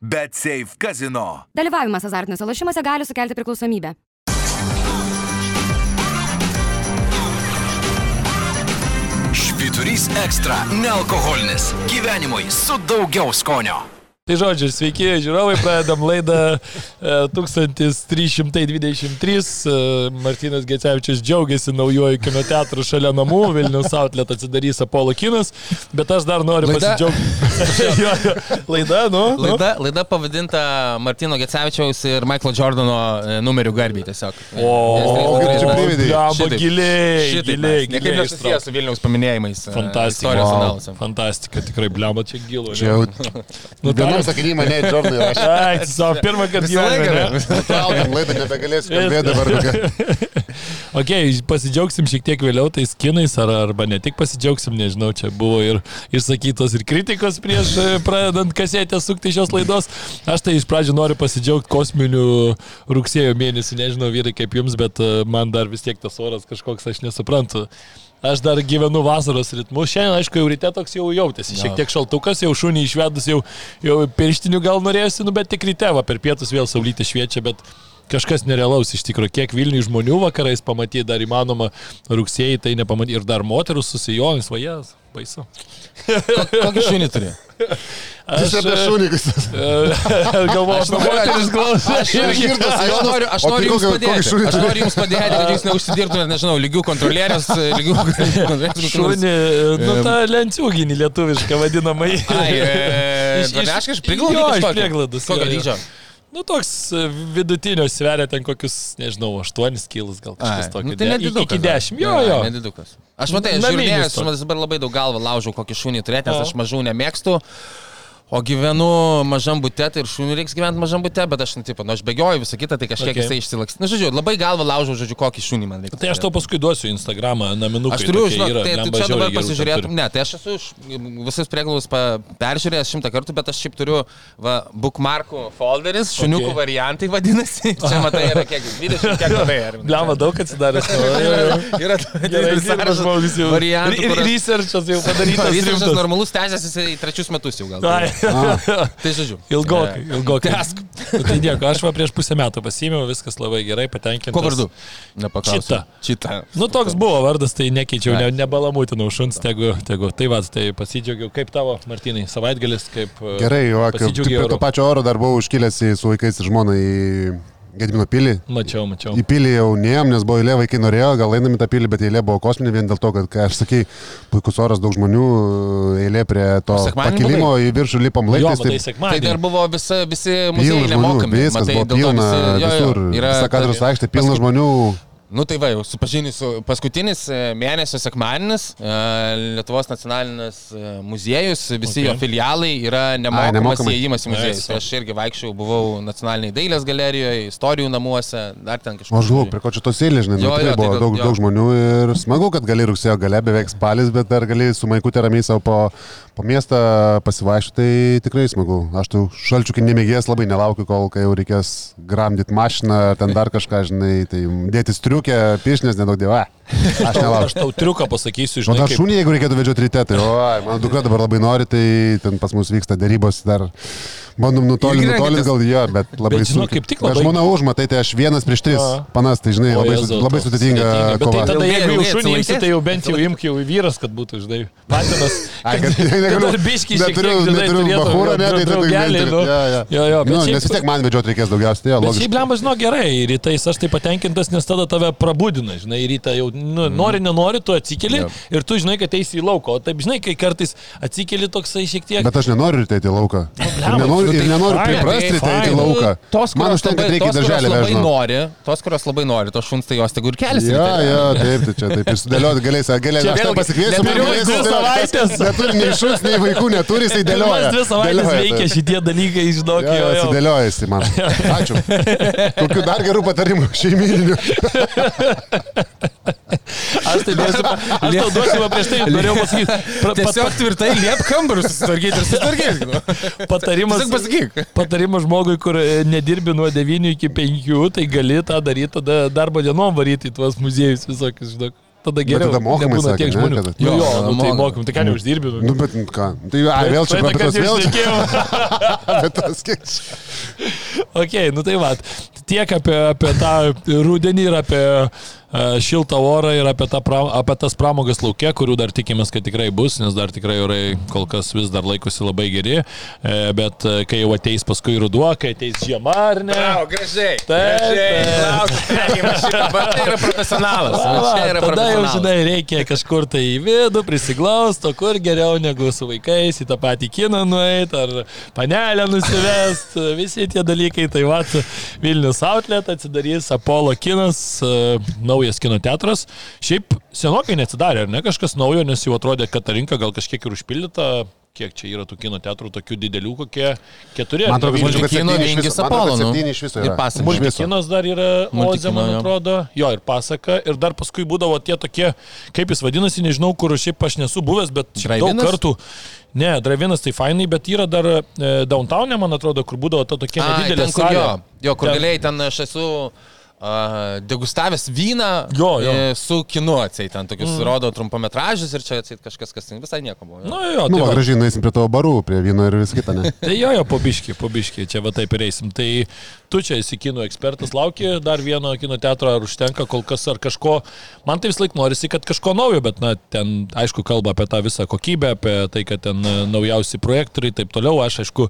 Bet Safe Casino. Dalyvavimas azartiniuose lošimuose gali sukelti priklausomybę. Švyturys ekstra - nealkoholinis. Gyvenimui su daugiau skonio. Tai žodžiu, sveiki, žiūrovai, pradedam laidą e, 1323. E, Martinas Gecevičius džiaugiasi naujoju kino teatru šalia namų, Vilnius Outlet atsidarys Apollo kinas, bet aš dar noriu Laida- pasidžiaugti. laida, nu. nu. Laida, laida pavadinta Martino Gecevičiaus ir Michaelo Jordano e, numerių garbiai tiesiog. O, kaip Šitaip. giliai, giliai, mes. Niekaip giliai. nesusijęs su Vilniaus paminėjimais. e, Fantastika. Wow. Fantastika, tikrai, blemba, čia gilu. Čia jau Nu, tai- sakinį mane Džordai rašė. Ai, savo pirmą kartą ne? Traukiam laidą, nebegalėsiu kalbėti dabar. Ok, pasidžiaugsim šiek tiek vėliau tais kinais, ar, arba ne tik pasidžiaugsim, nežinau, čia buvo ir išsakytos ir kritikos prieš e, pradedant kasėtę sukti šios laidos. Aš tai iš pradžių noriu pasidžiaugti kosminiu rugsėjo mėnesiu, nežinau vyrai kaip jums, bet e, man dar vis tiek tas oras kažkoks, aš nesuprantu. Aš dar gyvenu vasaros ritmu. Šiandien, aišku, jau ryte toks jau jautėsi. Šiek tiek šaltukas, jau šunį išvedus, jau, jau pirštinių gal norėjusi, nu, bet tik ryte, va, per pietus vėl saulytė šviečia, bet kažkas nerealaus iš tikrųjų. Kiek Vilniui žmonių vakarais pamatyti dar įmanoma rugsėjai, tai nepamatyti. Ir dar moterų susijonis, vajas, baisu. Kokį šunį turi? Aš apie šunikus. Galvoju, Aš apie noriu- moteris klausau. Aš, irgi- aš noriu, aš o tai noriu jums padėti. Aš noriu jums padėti, kad jūs neužsidirbtumėte, nežinau, lygių kontrolierius, lygių kontrolierius. Šunį, nu tą lenciūginį lietuvišką vadinamai. Ai, e, aš iš kažkokį. prieglaudos, Kokio dydžio? Nu, toks e, vidutinio sveria ten kokius, nežinau, 8 kilus gal kažkas tokio. nu, tai nedidukas. Iki 10, jo, jo. Nedidukas. Aš matai, toks. aš dabar labai daug galvą laužau, kokį šunį turėti, nes aš mažų nemėgstu. O gyvenu mažam bute, tai ir šuniui reiks gyventi mažam bute, bet aš, nu, tipo, nu, aš bėgioju visą kitą, tai kažkiek Okay. jisai išsilaks. Na, žodžiu, labai galvą laužau, žodžiu, kokį šunį man reikia. Tai aš tau paskui duosiu Instagramą, naminuką. Aš turiu, žinok, tai, tai čia dabar pasižiūrėtum. Ne, tai aš esu visus prieglaus peržiūrėjęs šimtą kartų, bet aš šiaip turiu va, bookmarkų folderis, šuniukų Okay. variantai vadinasi. Čia matai, yra kiek 20, kiek matai. Lemą daug atsidaręs. Yra Gerai, aš- researchas jau padarytas. Rimtas. normalus tęsiasi į trečius metus jau gal. Ai. Tai žodžiu. Ilgokai, ilgokai. Tęsk. Nu, Tai nieko, aš va prieš pusę metų pasimiau, viskas labai gerai, patenkintas. Kuo vardu? Nepaklausiu. Čita. Čita. Nu, toks buvo vardas, tai nekeičiau, ne, nebalamutinau šuns, tegu, tegu. Tai va, tai pasidžiaugiau. Kaip tavo, Martinai, savaitgalis, kaip... Gerai, jo, kaip prie to pačio oro dar buvau užkilęs su vaikais ir žmona į Gedimino pilį. Mačiau, mačiau. Į pilį jau neėm, nes buvo eilė, vaikai norėjo, gal einam į tą pilį, bet eilė buvo kosminė vien dėl to, kad, kai aš sakai, puikus oras, daug žmonių, eilė prie to pakilimo į viršų lipam Jo, laiptais. matai, tai Tai dar buvo visa, visi muziejai žmonių, nemokami. viskas Matai, buvo pilna visi- jo, jo, visur. yra Visa katedros ta- aikštė, pilna žmonių. Nu tai va, jau supažinį su paskutinis e, mėnesio sekmadienis, e, Lietuvos nacionalinis e, muziejus, visi Okay. jo filialai yra nemokamas nemokamai. įėjimas į muziejus. Tai aš irgi vaikščiau, buvau nacionaliniai dailės galerijoje, istorijų namuose, dar ten kažkur. O žlug, prie ko čia tos eilės, žinai, nu, Jo, jo, tai buvo gal- daug, jo. daug žmonių ir smagu, kad gali rugsėjo gale, beveik spalis, bet dar gali su maikutė ramiai savo po, po miestą pasivaikščioti, tai tikrai smagu. Aš tų šalčių, kai nemėgės, labai nelaukiu, kol kai jau reikės gramdyti mašiną ar ten dar kažką, žinai, tai dėti striukę, pišnės, nedaug dievą. Aš Aš tau triuką pasakysiu, žinai. dar kaip- šunį, jeigu reikėtų vedžioti ryte, tai o, mano dukra dabar labai nori, tai ten pas mus vyksta dėrybos dar. Bandom nutolinti, nutolinti gal jo, bet labai Bet, sunkiai. kaip tik labai- Žmona užma, tai tai aš vienas prieš tris. A. Panas, tai žinai, O, labai, su- labai sudėtinga Bet tai kova. tada, jeigu jau šunį imsi, tai jau bent jau imk jau vyras, kad būtų, žinai, patinas. Ai, kad negaliu. dar biškį šiek neturiu, neturiu bahūrą, ne, tai nu. Ja, ja. Jo, jo, bet nu, šiaip- nes vis tiek man vedžioti reikės daugiausiai, tai jo, Bet logiška. šiaip lemba, žinau, gerai, rytais aš tai patenkintas, nes tada tave prabudina, žinai, rytą jau, nu, nori, nenori, tu atsikeli ir tu žinai, kad eisi į lauką, o taip, žinai, kai kartais atsikeli toksai šiek tiek. Bet aš nenoriu ryte į lauką. Nenoriu, nu ir tai nenoriu priprasti tai į lauką. Tos, Man užtenka, kad labai- reikia į tos, kurios darželį labai vežti. nori, tos, kurios labai nori, tos šuns tai jos tegu ir keliasi. Ja, ja, taip, tai čia taip ir sudėlioti galės, galės, aš tau pasikviesiu, galės dvi savaitės. Neturi nei šuns, nei vaikų, neturi, jisai dėlioja. Pirmas dvi savaitės veikia šitie dalykai, žinok, Jo, jo, jo, jo. atsidėliojasi man. Ačiū. Kokių dar gerų patarimų šeimyninių? Aš tai duosiu, aš tau duosiu va prieš tai, norėjau pasakyti. Tiesiog tvirtai liep kambarius susitvarkyti ir susitvarkyti. Patarimas, pasakyk. patarimas žmogui, kur e, nedirbi nuo 9 iki 5, tai gali tą daryti, tada darbo dienom varyti į tuos muziejus visokius, žinok. tada geriau. tada mokamai sakė, tiek ne, žmonių. kad- Jo, Jo, jo, nu, tai mokamai. mokam, tai ką neuždirbi. Nu, bet nu, ką, tai ai, vėl čia apie tas vėl, bet tas kiek čia. Ok, nu tai va, tiek apie, apie tą rudenį ir apie šiltą orą ir apie, pra- apie tas pramogas laukia, kurių dar tikimės, kad tikrai bus, nes dar tikrai orai kol kas vis dar laikosi labai geri, e, bet e, kai jau ateis paskui ruduo, kai ateis žiema ar ne. O, gražiai. Taip, taip. Tai yra profesionalas. Va, Čia yra tada jau, žinai, reikia kažkur tai į vidų prisiglausto, kur geriau negu su vaikais, į tą patį kiną nueiti, ar panelę nusivest, visi tie dalykai. Tai va, Vilnius Outlet atsidarys Apollo kinas, e, naujas kino teatras. Šiaip senokai neatsidarė, ar ne kažkas naujo, nes jau atrodė, kad ta rinka gal kažkiek ir užpildyta. Kiek čia yra tų kino teatrų, tokių didelių, kokie keturi. ar Man atrodo, kad iš vingis Apollo, Ir pasaka. Multikinas dar yra Oze, man jo. atrodo. Jo, ir pasaka. Ir dar paskui būdavo tie tokie, kaip jis vadinasi, nežinau, kur šiaip aš nesu buvęs, bet daug kartų. Ne, Dravinas tai fainai, bet yra dar e, downtownė, man atrodo, kur būdavo ta tokia nedidelė ten, kur jo, jo, kur Ten- galėjai ten aš esu uh, degustavęs vyną Jo, jo. e, su kinu atseit, ten tokius mm. rodo trumpametražius ir čia atseit kažkas, kas ten visai nieko buvo. jo. Nu, jo, Nu, tai va, va. gražiai nueisim prie tavo barų, prie vyno ir vis kita, ne? Tai jo, jo, pobiški, pobiški, čia va taip ir eisim. Tai tu čia esi kino ekspertas, lauki dar vieno kino teatro, ar užtenka kol kas, ar kažko. Man tai vis laik norisi, kad kažko naujo, bet, na, ten, aišku, kalba apie tą visą kokybę, apie tai, kad ten e, naujausi projektoriai ir taip toliau. Aš, aišku,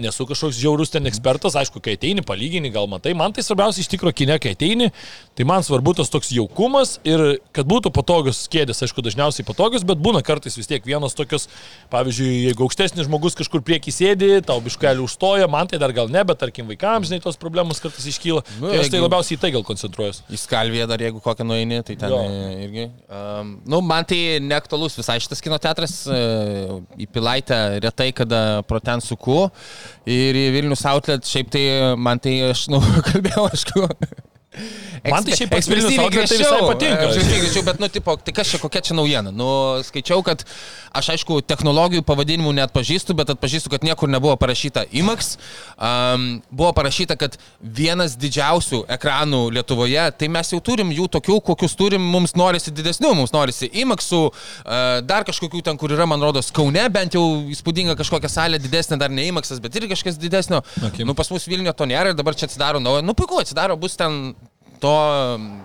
nesu kažkoks žiaurus ten ekspertas, aišku, kai ateini, palygini, gal matai. Man tai svarbiausia iš tikrųjų kine, kai ateini, tai man svarbu tas toks jaukumas ir kad būtų patogios kėdės, aišku, dažniausiai patogios, bet būna kartais vis tiek vienos tokios, pavyzdžiui, jeigu aukštesnis žmogus kažkur prieki sėdi, tau biškelį užstoja, man tai dar gal ne, bet tarkim vaikams, žinai, tos problemos kartais iškyla. Nu, tai aš tai labiausiai į tai gal koncentruojuosi. Į Skalviją dar jeigu kokią nueini, tai ten Jo. irgi. Um, nu, man tai neaktualus visai šitas kino teatras. E, į Pilaitę retai kada pro ten suku. Ir į Vilnius Outlet šiaip tai man tai, aš, nu, kalbėjau, aišku. Man tai šiaip Ekspresyviai Outlet tai visai griežčiau, patinka. ekspresyviai griežčiau, bet, nu, tipo, tai kas čia, kokia čia naujiena? Nu, skaičiau, kad aš, aišku, technologijų pavadinimų net pažįstu, bet atpažįstu, kad niekur nebuvo parašyta IMAX. Um, buvo parašyta, kad vienas didžiausių ekranų Lietuvoje, tai mes jau turim jų tokių, kokius turim, mums norisi didesnių, mums norisi IMAXų, uh, dar kažkokių ten, kur yra, man rodos, Kaune, bent jau įspūdinga kažkokia salė didesnė, dar ne IMAXas, bet irgi kažkas didesnio. Okay. Nu, pas mus Vilniuje to nėra ir dabar čia atsidaro naujo. Nu, puiku, atsidaro, bus ten to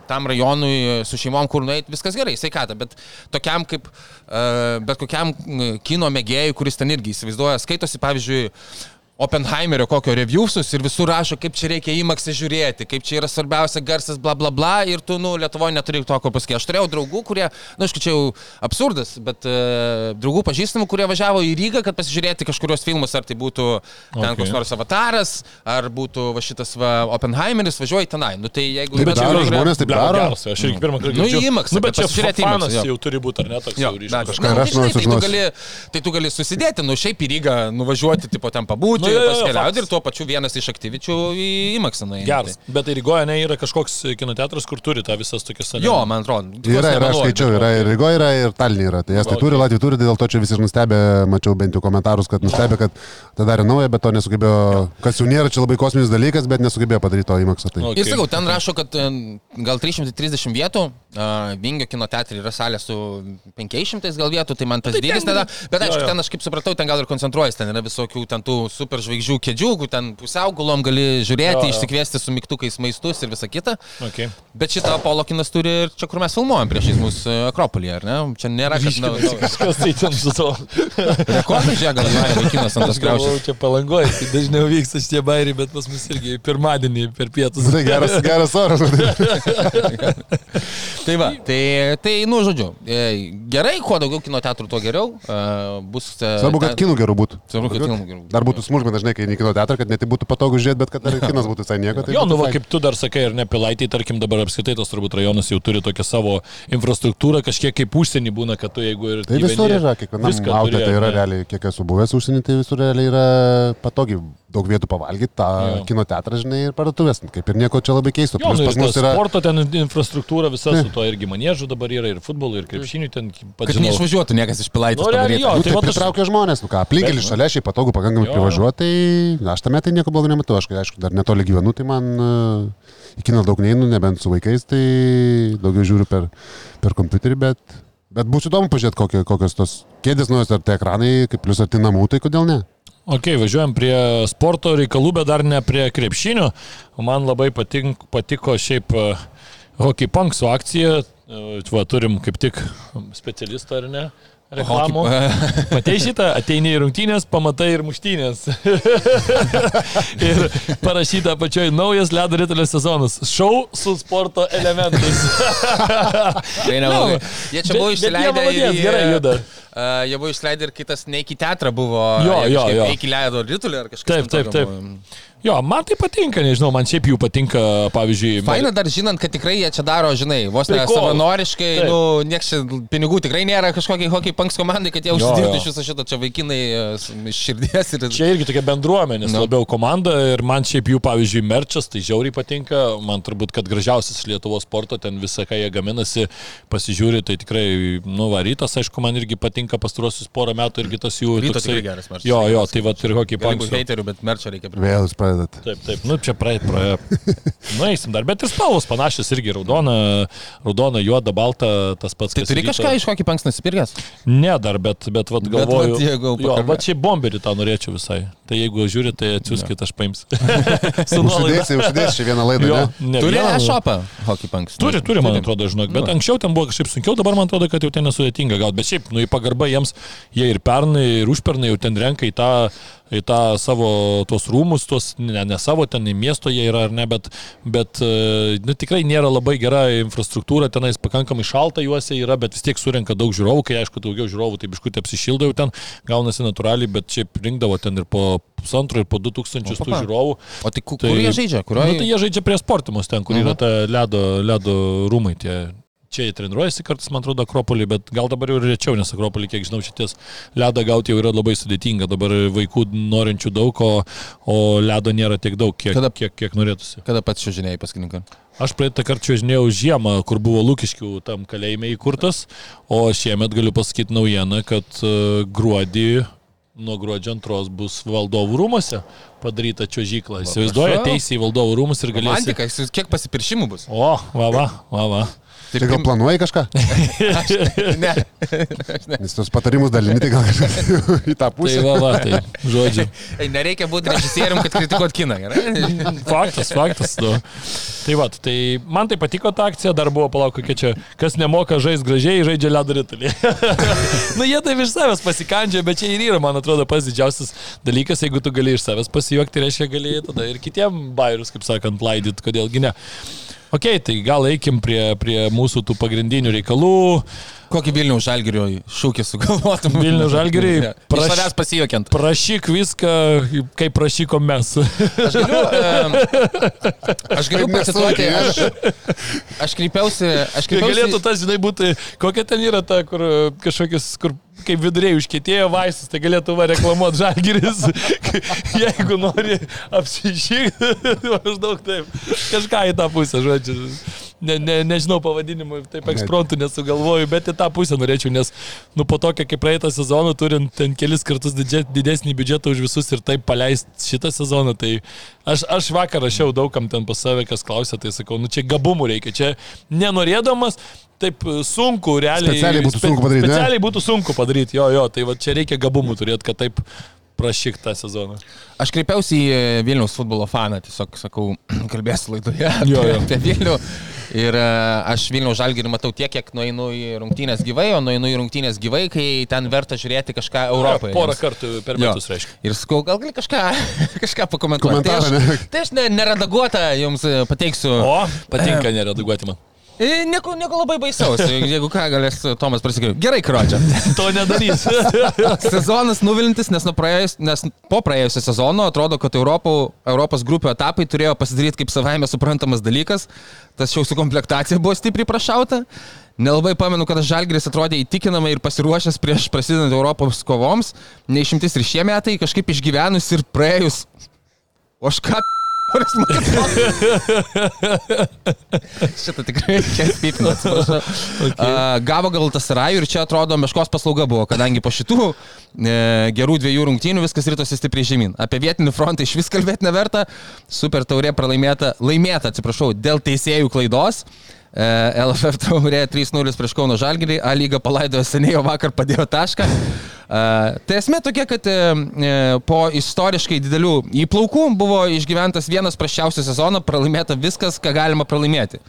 tam rajonui su šeimom, kur nueit, viskas gerai, sveikata, bet tokiam kaip, uh, bet kokiam kino mėgėjui, kuris ten irgi įsivaizduoja, skaitosi, pavyzdžiui, Oppenheimerio kokio reviewsus ir visur rašo, kaip čia reikia įmaksą žiūrėti, kaip čia yra svarbiausia garsas, bla bla bla, ir tu, nu, Lietuvoje neturi to, ko pasakyti. Aš turėjau draugų, kurie, na, nu, aišku, čia jau absurdas, bet uh, draugų pažįstamų, kurie važiavo į Rygą, kad pasižiūrėti kažkurios filmus, ar tai būtų ten Okay. koks nors avataras, ar būtų va šitas va, Oppenheimeris, važiuoji tenai. Nu, tai jeigu... Taip bet daro žiūri- žmonės, taip daro. geras, Aš irgi pirmą kartą Nu, girdžiu. į IMAX, nu, bet čia pasižiūrėti į IMAX, fanas jo. jau turi būti, ar ne toks jau aš tai, tai, tai tu gali susidėti, nu šiaip į Rygą nuvažiuoti, tipo ten pabūti, Nu, nu, jo, jo, paskeliauti ir tuo pačiu vienas iš aktyvičių į IMAX. Na, Geras. Bet tai Rygoje ne yra kažkoks kino teatras, kur turi tą visas tokias scenas. Jo, man atrodo. Yra, yra, aš skaičiau, yra ir Rygoje, yra ir Talinė yra. Tai estai turi, Latvija turi, tai dėl to čia visi ir nustebė, mačiau bent jau komentarus, kad nustebė, kad tai darė naują, bet to nesugebėjo, kas jau nėra čia labai kosminis dalykas, bet nesugebėjo padaryti to įmaksą. Tai. Okay. Ir sakau, ten rašo, kad gal 330 vietų, uh, Vingio kino teatre yra salė su 500 gal vietų, tai man tas Tai dydis tada, bet aišku, ten aš kaip supratau, ten gal ir koncentruojas, ten yra visokių ten tų superžvaigždžių kėdžių, kur ten pusiaugulom gali žiūrėti, Jo, jo. išsikviesti su mygtukais maistus ir visa kita. Okay. Bet šitą Apollo kinas turi ir čia, kur mes filmuojam prieš mūsų Akropolyje, ar ne? Čia nėra na, Kažkas tai ten su to. rekordas, žiūrėk, gal įvarė kinas ant tos kriaušės. čia palangoja, tai dažniau vyksta šitie bairiai, bet pas mus irgi pirmadienį per pietus. Tai geras, geras oras. Tai va, tai, tai, nu, žodžiu, e, gerai, kuo daugiau kino teatrų, tuo geriau. E, Bus... e, Svarbu, kad kinų gerų būtų. Svarbu, kad kinų gerų. Dar būtų smulkmena dažnai, kai į kino teatrą, kad ne tik būtų patogu žiūrėti, bet kad dar ir kinas būtų visai nieko. Tai Jo, nu va, kaip tu dar sakai, ar ne, Pilaitai, tarkim, dabar apskritai tas turbūt rajonas jau turi tokią savo infrastruktūrą, kažkiek kaip užsienį būna, kad tu jeigu ir... Tai visur yra, kiekvienam turi, tai yra ne? realiai, kiek esu buvęs užsienį, tai visur realiai yra patogiai daug vietų pavalgyti, tą Jo. kino teatrą, žinai, ir parduotuvės. Kaip ir nieko čia labai keisto. Jo, nu, pas mus yra... sporto ten infrastruktūra visa Ne. su to irgi manėžu dabar yra, ir futbolo, ir krepšinių ten, pat Kad neišvažiuotų niekas iš pilaitės. Nu. Nu, tai tai vat aš- pritraukia žmonės, nu ką, aplinkėlį Bet- šalia šiaip patogu pakankamai privažiuoti, tai aš tame tai nieko blogo nematau, aš aišku dar netoli gyvenu, tai man uh, į kiną daug neinu, nebent su vaikais, tai daugiau žiūriu per, per kompiuterį, bet, bet būtų įdomu pažiūrėti, kokie, kokios tos kėdės nuos ar tie ekranai, kaip plius arti namų, tai kodėl ne? Ok, važiuojam prie sporto reikalų, bet dar ne prie krepšinio. Man labai patink, patiko šiaip uh, Hockey Punksų akcija. Uh, va, turim kaip tik specialistą, ar ne? Reklamų. Matei šitą, ateini į rungtynės, pamatai ir muštynės. ir parašyta pačioj naujas ledo ritulio sezonas. Šou su sporto elementais. Tai neblogai. Jo, Jie čia buvo bet jie gerai juda. Uh, jie buvo išleidę ir kitas ne iki teatrą buvo. Jo, jo, kažkaip jo. Iki leido ritulį ar kažkas. Taip, taip, taip. buvo. Jo, man tai patinka, nežinau, man šiaip jų patinka, pavyzdžiui, Faina dar žinant, kad tikrai jie čia daro, žinai, vos ne Prikol. savanoriškai, Taip. nu, nieks čia pinigų tikrai nėra kažkokiai hockey punks komandai, kad jie užsidirbtų iš viso šito čia vaikinai e, iš širdies ir... Čia irgi tokia bendruomenė, Nu. labiau komanda ir man šiaip jų, pavyzdžiui, merčas, tai žiauriai patinka, man turbūt, kad gražiausias iš Lietuvos sporto, ten visą, ką jie gaminasi, pasižiūri, tai tikrai, nu, varytas, aišku, man irgi patinka pastaruosius porą metų irgi tas jų... Ryto toksai- tikrai geras merčas. Jo, jo, tai va ir Gali būti panksų. heiterių, bet merčio reikia pridėti. Pradedat. Taip, taip, nu čia praeit praėjo. Nu, eisim dar, bet ir spalvos panašios irgi raudona, raudona, juoda, balta, tas pats. Tai turi kažką iš hockey punks nusipirkęs? Ne dar, bet, bet vat, Bet galvoju. vat jeigu jo, va čia bomberį tą norėčiau visai. Tai jeigu žiūrite, tai atsiųskit, aš paimsiu. Su nuolaida. Užsidėsi, užsidėsi čia vieną laidą, Jo, ne? Turi vieną. e-shopą hockey punks? Turi, turi, man atrodo, žinok, bet Nu. anksčiau ten buvo kažkaip sunkiau, dabar man atrodo, kad jau ten nesudėtinga gauti. Bet šiaip, nu, į pagarbą jiems, jie ir pernai, ir užpernai jau ten renka į tą, į tą savo tuos rūmus, tuos, ne, ne savo, ten į miesto jie yra ar ne, bet, bet e, nu, tikrai nėra labai gera infrastruktūra, tenais pakankamai šalta juose yra, bet vis tiek surenka daug žiūrovų, kai aišku daugiau žiūrovų, tai biškutė apsišildo jau ten, gaunasi natūraliai, bet šiaip rinkdavo ten ir po pusantro, ir po du tūkstančius tų žiūrovų. O tai ku- kur jie žaidžia? Kurioje? Nu, tai jie žaidžia prie sportimus ten, kur yra Mhm. ta ledo, ledo rūmai. Tie. Čia treniruojasi kartais, man atrodo, Akropolį, bet gal dabar jau ir rečiau, nes Akropolį, kiek žinau, šities ledą gauti jau yra labai sudėtinga. Dabar vaikų norinčių daug, o, o ledo nėra tiek daug, kiek, Kada- kiek, kiek norėtųsi. Kada pats šiužinėjai paskutinį kartą? Aš praeitą kartą čiuožinėjau žiemą, kur buvo Lūkiškių tam kalėjime įkurtas, o šiemet galiu pasakyti naujieną, kad e, gruodį, nuo gruodžio antros bus valdovų rūmose padaryta čiuožykla. Įsivaizduoju, ateisi į valdovų rūmus ir galėsi... Romantika, jis- kiek pasipiršimų bus? O, va, va, va, va. Tai gal planuoji kažką? Ne. Nes tos patarimus dalini, tai gal kažką į tą Tai pusę. va, va, tai žodžiu. Ei, nereikia būti režisierium, kad kritikuot kiną, gerai? Faktas, faktas. Nu. Tai va, tai man tai patiko ta akcija, dar buvo, palauk, kokia čia, kas nemoka žaisti gražiai, žaidžia ledo ritulį. nu, jie taip iš savęs pasikandžia, bet čia ir yra, man atrodo, pats didžiausias dalykas, jeigu tu gali iš savęs pasijuokti, tai reiškia, gali tada ir kitiem bairius, kaip sakant, laidyt, kodėlgi ne. Ok, tai gal eikim prie, prie mūsų tų pagrindinių reikalų. Kokį Vilnių žalgerio šūkį sugalvotum? Ne. Iš praš- savęs pasijuokiant. Prašyk viską, kaip prašykom mes. Aš galiu, aš galiu pacituoti, aš, aš kreipiausi, aš Kai galėtų kreipiausi, tas, žinai, būti, kokia ten yra ta, kur e, kažkokius, kur kaip viduriai užkėtėjo vaistus, tai galėtų va reklamuoti žalgiris, jeigu nori apsišykti, maždaug taip, kažką į tą pusę, žodžiu. Ne, ne, nežinau pavadinimų, taip eksprontų nesugalvoju, bet į tą pusę norėčiau, nes, nu, po tokio kaip praeitą sezoną, turint ten kelis kartus didesnį biudžetą už visus ir taip paleisti šitą sezoną, tai aš, aš vakar rašiau daugam ten pas save, kas klausė, tai sakau, nu čia gabumų reikia, čia nenorėdamas, taip e, sunku, realiai. Specialiai būtų sunku padaryt, ne? Specialiai būtų sunku padaryti, jo, jo, tai va čia reikia gabumų turėti, kad taip prašyk tą sezoną. aš kreipiausi į e, Vilniaus futbolo faną, tiesiog sakau, kalbėsiu laidoje Jo, jo. apie Vilnių. Ir e, aš Vilniaus žalgerį matau tiek, kiek nueinu į rungtynės gyvai, o nueinu į rungtynės gyvai, kai ten verta žiūrėti kažką Europoje. Porą jiems. kartų per Jo. metus reiškia. Ir sakau, gal gali kažką, kažką pakomentuoti. Tai ne? aš, tai aš ne, neredaguotą jums e, pateiksiu. O, patinka neredaguoti man. E, Nieko, nieko labai baisaus. Jeigu ką, galės Tomas prasikalbėti. Gerai, Krodžia. To nedarys. Sezonas nuvilintis, nes, nuo praėjus, nes po praėjusio sezono atrodo, kad Europo, Europos grupių etapai turėjo pasidaryti kaip savaime suprantamas dalykas. Tas jau su komplektacija buvo stipriai prašauta. Nelabai pamenu, kad Žalgris atrodė įtikinamai ir pasiruošęs prieš prasidedant Europos kovoms. Neišimtis ir šie metai kažkaip išgyvenus ir praėjus O aš ką? Kuris mokėt? Šitą tikrai reikės pipinti, atsiprašau. Okay. Gavo gal tas rajų ir čia atrodo meškos paslauga buvo, kadangi po šitų e, gerų dviejų rungtynių viskas rytosi stipriai žemyn. Apie vietinį frontą iš vis kalbėti neverta. Super taurė pralaimėta, laimėta, atsiprašau, dėl teisėjų klaidos. LFF taurė 3-0 prieš Kauno Žalgirį, A lyga palaidojo seniai, o vakar padėjo tašką. Uh, tai esmė tokia, kad uh, po istoriškai didelių įplaukų buvo išgyventas vienas praščiausių sezono, pralaimėta viskas, ką galima pralaimėti.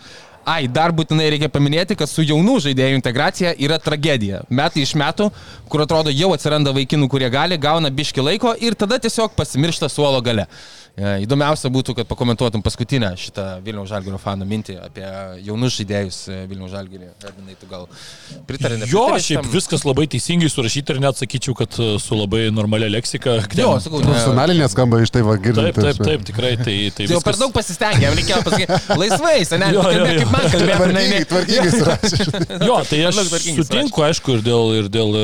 Ai, dar būtinai reikia paminėti, kad su jaunų žaidėjų integracija yra tragedija. Metai iš metų, kur atrodo jau atsiranda vaikinų, kurie gali, gauna biški laiko ir tada tiesiog pasimiršta suolo gale. E, įdomiausia būtų, kad pakomentuotum paskutinę šitą Vilniaus Žalgirio fanų mintį apie jaunus žaidėjus e, Vilniaus Žalgirį. Edinai, tu gal pritarė? Jo, šiaip tam? viskas labai teisingai surašyta ir net sakyčiau, kad e, su labai normalia leksika. Jo, sakau, profesionalinė skamba iš tai va girdint. Taip, taip, taip, tikrai. Tai, tai viskas... Jau per daug pasistengėm, reikėjo pasakyti laisvai, senelė, kaip man kalbėjo. Tvarkingai surašė. Jo, tai aš sutinku, aišku, ir dėl, ir dėl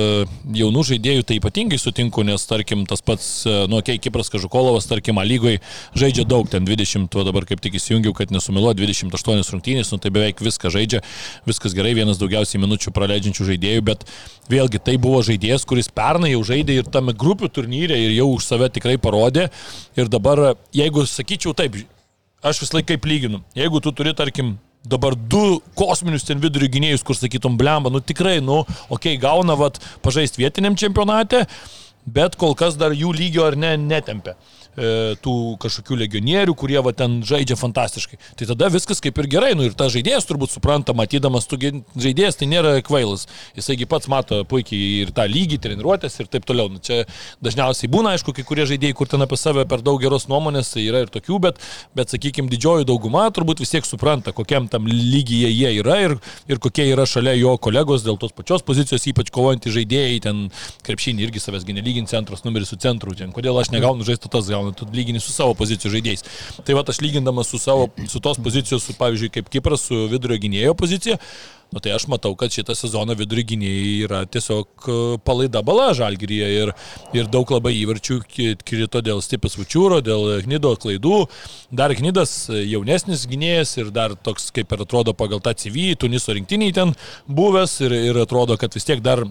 jaunų žaidėjų tai ypatingai sutinku, nes tarkim tas pats, nu, okay, Kipras Kažukolovas, tarkim, lygoje žaidžia daug, ten 20, o dabar kaip tik įsijungiau, kad nesumiluo 28 rungtynės, nu tai beveik viską žaidžia, viskas gerai, vienas daugiausiai minučių praleidžiančių žaidėjų, bet vėlgi tai buvo žaidėjas, kuris pernai jau žaidė ir tame grupių turnyre ir jau už save tikrai parodė. Ir dabar, jeigu sakyčiau taip, aš vis laikai kaip lyginu, jeigu tu turi, tarkim, dabar du kosminius ten vidurio gynėjus, kur sakytum, blemba, nu tikrai, nu, okei, okay, gauna, vat, pažaisti vietiniam čempionate, bet kol kas dar jų lygio ar ne netempia. E, tų kažkokių legionierių, kurie va ten žaidžia fantastiškai. Tai tada viskas kaip ir gerai, nu ir tas žaidėjas turbūt supranta, matydamas, tu žaidėjas tai nėra kvailas. Jisaigi pats mato puikiai ir tą lygį, treniruotės ir taip toliau. Nu, čia dažniausiai būna, aišku, kai kurie žaidėjai, kur ten apie save per daug geros nuomonės, tai yra ir tokių, bet, bet sakykime, didžioji dauguma turbūt vis tiek supranta, kokiam tam lygyje jie yra ir, ir kokie yra šalia jo kolegos dėl tos pačios pozicijos, ypač kovojantys žaidėjai, ten krepšinį irgi savęs genelyginti centras numeris su centru, ten kodėl aš negaunu žaisti tas gal gauna, tu lygini su savo pozicijų žaidėjais. Tai va, aš lygindamas su savo, su tos pozicijos, su, pavyzdžiui, kaip Kipras, su vidurio gynėjo pozicija, Nu, tai aš matau, kad šitą sezoną vidurio gynėjai yra tiesiog e, palaida bala žalgyryje ir, ir daug labai įvarčių krito dėl Stipės Vučiūro, dėl Gnido klaidų. Dar Gnidas jaunesnis gynėjas ir dar toks, kaip ir atrodo pagal tą CV, Tuniso rinktiniai ten buvęs ir, ir atrodo, kad vis tiek dar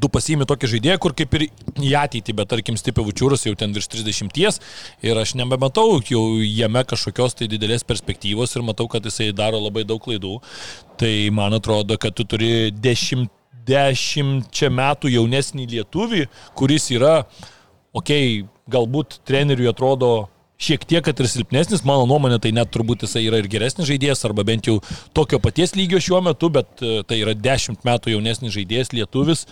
tu pasiimi tokį žaidėją, kur kaip ir į ateitį, bet tarkim Stipivučiūras jau ten virš 30 ir aš nebematau jau jame kažkokios tai didelės perspektyvos ir matau, kad jisai daro labai daug klaidų. Tai man atrodo, kad tu turi dešimt, dešimčia metų jaunesnį lietuvį, kuris yra, okei, okay, galbūt treneriui atrodo šiek tiek, kad ir silpnesnis, mano nuomonė, tai net turbūt jisai yra ir geresnis žaidėjas, arba bent jau tokio paties lygio šiuo metu, bet e, tai yra dešimt metų jaunesnis žaidėjas lietuvis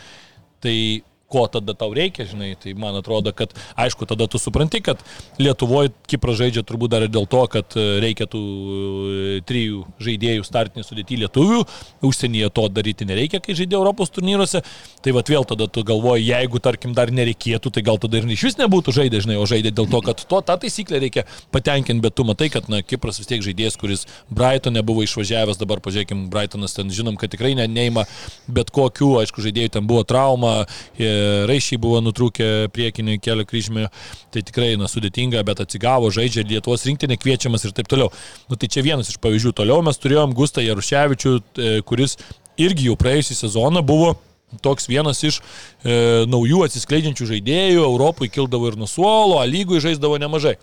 tai ko tada tau reikia, žinai, tai man atrodo, kad aišku, tada tu supranti, kad Lietuvoje Kipras žaidžia turbūt dar ir dėl to, kad e, reikia tų e, trijų žaidėjų startinį sudėti lietuvių, užsienyje to daryti nereikia, kai žaidė Europos turnyruose, tai vad vėl tada tu galvoji, jeigu tarkim dar nereikėtų, tai gal tada ir iš vis nebūtų žaidė, žinai, o žaidė dėl to, kad to tą taisyklę reikia patenkinti, bet tu matai, kad na, Kipras vis tiek žaidėjas, kuris Brightonė buvo išvažiavęs, dabar pažiūrėkim, Brightonas ten žinom, kad tikrai ne, neima bet kokių, aišku, žaidėjų ten buvo trauma. E, raišiai buvo nutrūkę priekinį kelio kryžmį, tai tikrai na, sudėtinga, bet atsigavo, žaidžia Lietuvos rinktinė kviečiamas ir taip toliau. Nu, tai čia vienas iš pavyzdžių. Toliau mes turėjom Gustą Jaruševičių, e, kuris irgi jau praėjusią sezoną buvo toks vienas iš e, naujų atsiskleidžiančių žaidėjų, Europai kildavo ir nuo suolo, lygui žaisdavo nemažai.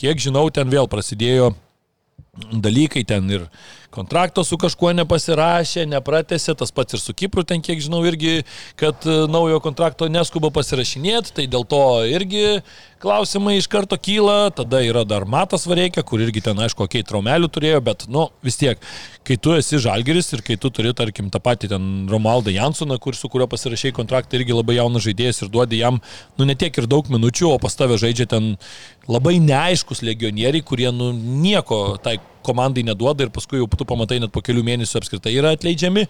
Kiek žinau, ten vėl prasidėjo dalykai ten ir kontrakto su kažkuo nepasirašė, nepratėsi, tas pats ir su Kipru ten, kiek žinau, irgi, kad e, naujo kontrakto neskuba pasirašinėti, tai dėl to irgi klausimai iš karto kyla, tada yra dar Matas Vareikia, kur irgi ten, aišku, kokiai traumelių turėjo, bet, nu, vis tiek, kai tu esi Žalgeris ir kai tu turi, tarkim, tą patį ten Romaldą Jansoną, kur, su kuriuo pasirašai kontraktą, irgi labai jaunas žaidėjas ir duodi jam, nu, netiek ir daug minučių, o pas tave žaidžia ten labai neaiškus legionieriai, kurie, nu, nieko tai komandai neduoda ir paskui jau tu pamatai net po kelių mėnesių apskritai yra atleidžiami.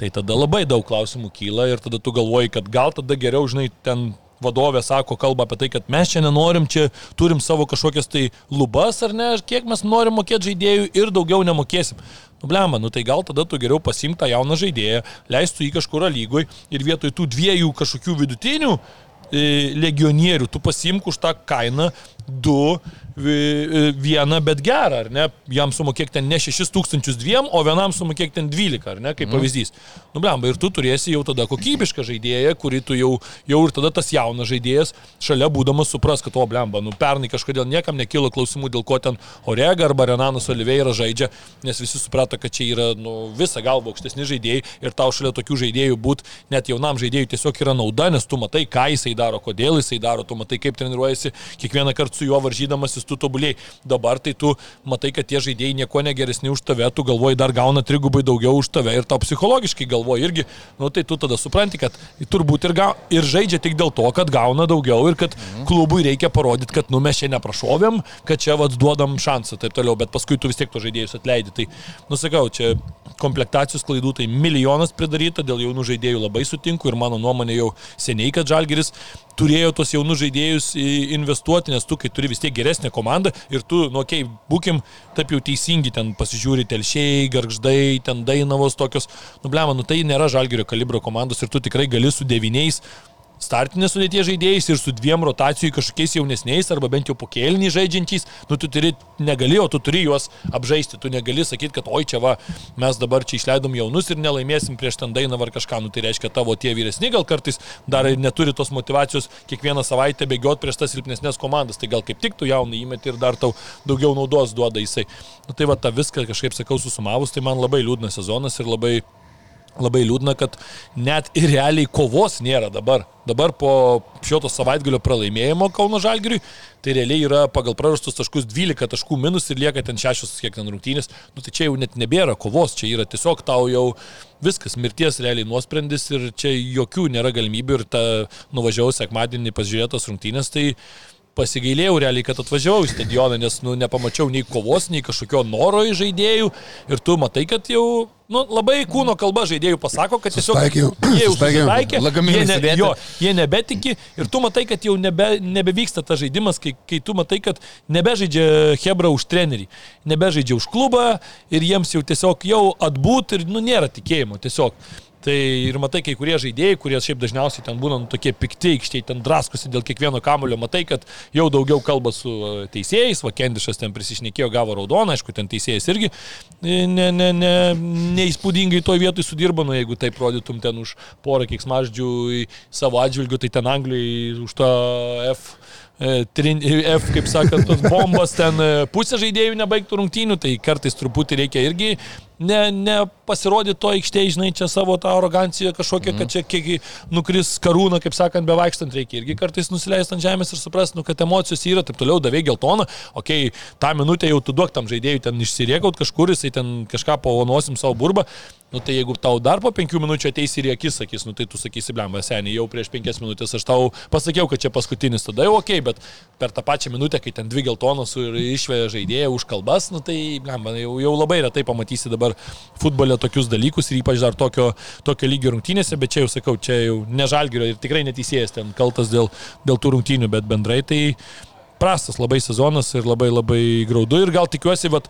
Tai tada labai daug klausimų kyla ir tada tu galvoji, kad gal tada geriau, žinai, ten vadovė sako, kalba apie tai, kad mes čia nenorim, čia turim savo kažkokias tai lubas ar ne, kiek mes norim mokėti žaidėjų ir daugiau nemokėsim. Nublema, nu tai gal tada tu geriau pasimk tą jauną žaidėją, leistų jį kažkur lygoj ir vietoj tų dviejų kažkokių vidutinių e, legionierių tu pasimk už tą kainą du vieną, bet gerą, ar ne? Jam sumokėk ten ne 6002, o vienam sumokėk ten 12, ar ne, kaip pavyzdys. Nu, blemba, ir tu turėsi jau tada kokybišką žaidėją, kurį tu jau, jau ir tada tas jaunas žaidėjas šalia būdamas supras, kad, o, blemba, nu, pernai kažkodėl niekam nekilo klausimų, dėl ko ten Orega arba Renanas Oliveira žaidžia, nes visi suprato, kad čia yra, nu, visą galvą aukštesni žaidėjai ir tau šalia tokių žaidėjų būt net jaunam žaidėjui tiesiog yra nauda, nes tu matai, ką jisai daro, kodėl jisai daro, tu matai, kaip treniruojasi, kiekvieną kartą su juo varžydamasis tu tobulėjai. Dabar tai tu matai, kad tie žaidėjai nieko negeresni už tave, tu galvoji dar gauna trigubai daugiau už tave ir tau psichologiškai galvoji irgi, nu tai tu tada supranti, kad turbūt ir, gau, ir žaidžia tik dėl to, kad gauna daugiau ir kad klubui reikia parodyti, kad nu mes čia neprašovėm, kad čia vad duodam šansą ir taip toliau, bet paskui tu vis tiek to žaidėjus atleidi. Tai, nusakau, čia komplektacijos klaidų tai milijonas pridaryta, dėl jaunų žaidėjų labai sutinku ir mano nuomonė jau seniai, kad Žalgeris turėjo tos jaunus žaidėjus investuoti, nes tu, kai turi vis tiek geresnę komandą ir tu, nu, okei, okay, būkim taip jau teisingi, ten pasižiūri telšiai, garždai, ten dainavos tokios, nublema, nu tai nėra Žalgerio kalibro komandos ir tu tikrai gali su devyniais startinės sudėties žaidėjais ir su dviem rotacijų kažkokiais jaunesniais arba bent jau pokėliniais žaidžiančiais, nu tu turi, negali, o tu turi juos apžaisti, tu negali sakyti, kad oi čia va, mes dabar čia išleidom jaunus ir nelaimėsim prieš ten dainą ar kažką, nu tai reiškia tavo tie vyresni gal kartais dar ir neturi tos motivacijos kiekvieną savaitę bėgioti prieš tas silpnesnės komandas, tai gal kaip tik tu jaunai įmeti ir dar tau daugiau naudos duoda jisai. Nu tai va tą viską kažkaip sakau susumavus, tai man labai liūdnas sezonas ir labai Labai liūdna, kad net ir realiai kovos nėra dabar. Dabar po šio to savaitgalio pralaimėjimo Kauno Žalgiriui, tai realiai yra pagal prarastus taškus 12 taškų minus ir lieka ten 6 kiek ten rungtynės. Nu, tai čia jau net nebėra kovos, čia yra tiesiog tau jau viskas, mirties realiai nuosprendis ir čia jokių nėra galimybių ir ta nuvažiavau sekmadienį pasižiūrėtos rungtynės, tai pasigailėjau realiai, kad atvažiavau į stadioną, nes nu, nepamačiau nei kovos, nei kažkokio noro į žaidėjų ir tu matai, kad jau nu, labai kūno kalba žaidėjų pasako, kad tiesiog Susitaikė. jie Lagaminai jie, ne, jo, jie nebetiki ir tu matai, kad jau nebe, nebevyksta tas žaidimas, kai, kai tu matai, kad nebežaidžia Hebra už trenerį, nebežaidžia už klubą ir jiems jau tiesiog jau atbūt ir nu, nėra tikėjimo tiesiog. Tai ir matai, kai kurie žaidėjai, kurie šiaip dažniausiai ten būna nu, tokie pikti, aikštėje ten draskosi dėl kiekvieno kamulio, matai, kad jau daugiau kalba su e, teisėjais, Vakendišas ten prisišnekėjo, gavo raudoną, aišku, ten teisėjas irgi e, ne, ne, ne, neįspūdingai toj vietoj sudirba, nu jeigu taip rodytum ten už porą kiksmaždžių savo atžvilgių, tai ten Anglijai už tą F e, trin- F, kaip sakant, tos bombos ten pusė žaidėjų nebaigtų rungtynių, tai kartais truputį reikia irgi ne, ne pasirodyti to aikštėje, žinai, čia savo tą aroganciją kažkokią, mm. kad čia kiek nukris karūna, kaip sakant, bevaikštant reikia irgi kartais nusileisti ant žemės ir suprasti, nu, kad emocijos yra, taip toliau davė geltoną, okei, okay, tą minutę jau tu duok tam žaidėjui ten išsiriekaut kažkur, jisai ten kažką pavonosim savo burbą, Nu tai jeigu tau dar po penkių minučių ateis ir į akis sakys, nu tai tu sakysi, blemba, seniai, jau prieš penkias minutės aš tau pasakiau, kad čia paskutinis, tada jau ok, bet per tą pačią minutę, kai ten dvi geltonos ir išveja žaidėją už kalbas, nu tai, blemba, jau, jau labai retai pamatysi dabar futbole tokius dalykus ir ypač dar tokio, tokio lygio rungtynėse, bet čia jau sakau, čia jau nežalgirio ir tikrai neteisėjas ten kaltas dėl, dėl tų rungtynių, bet bendrai tai prastas labai sezonas ir labai labai graudu ir gal tikiuosi, vat,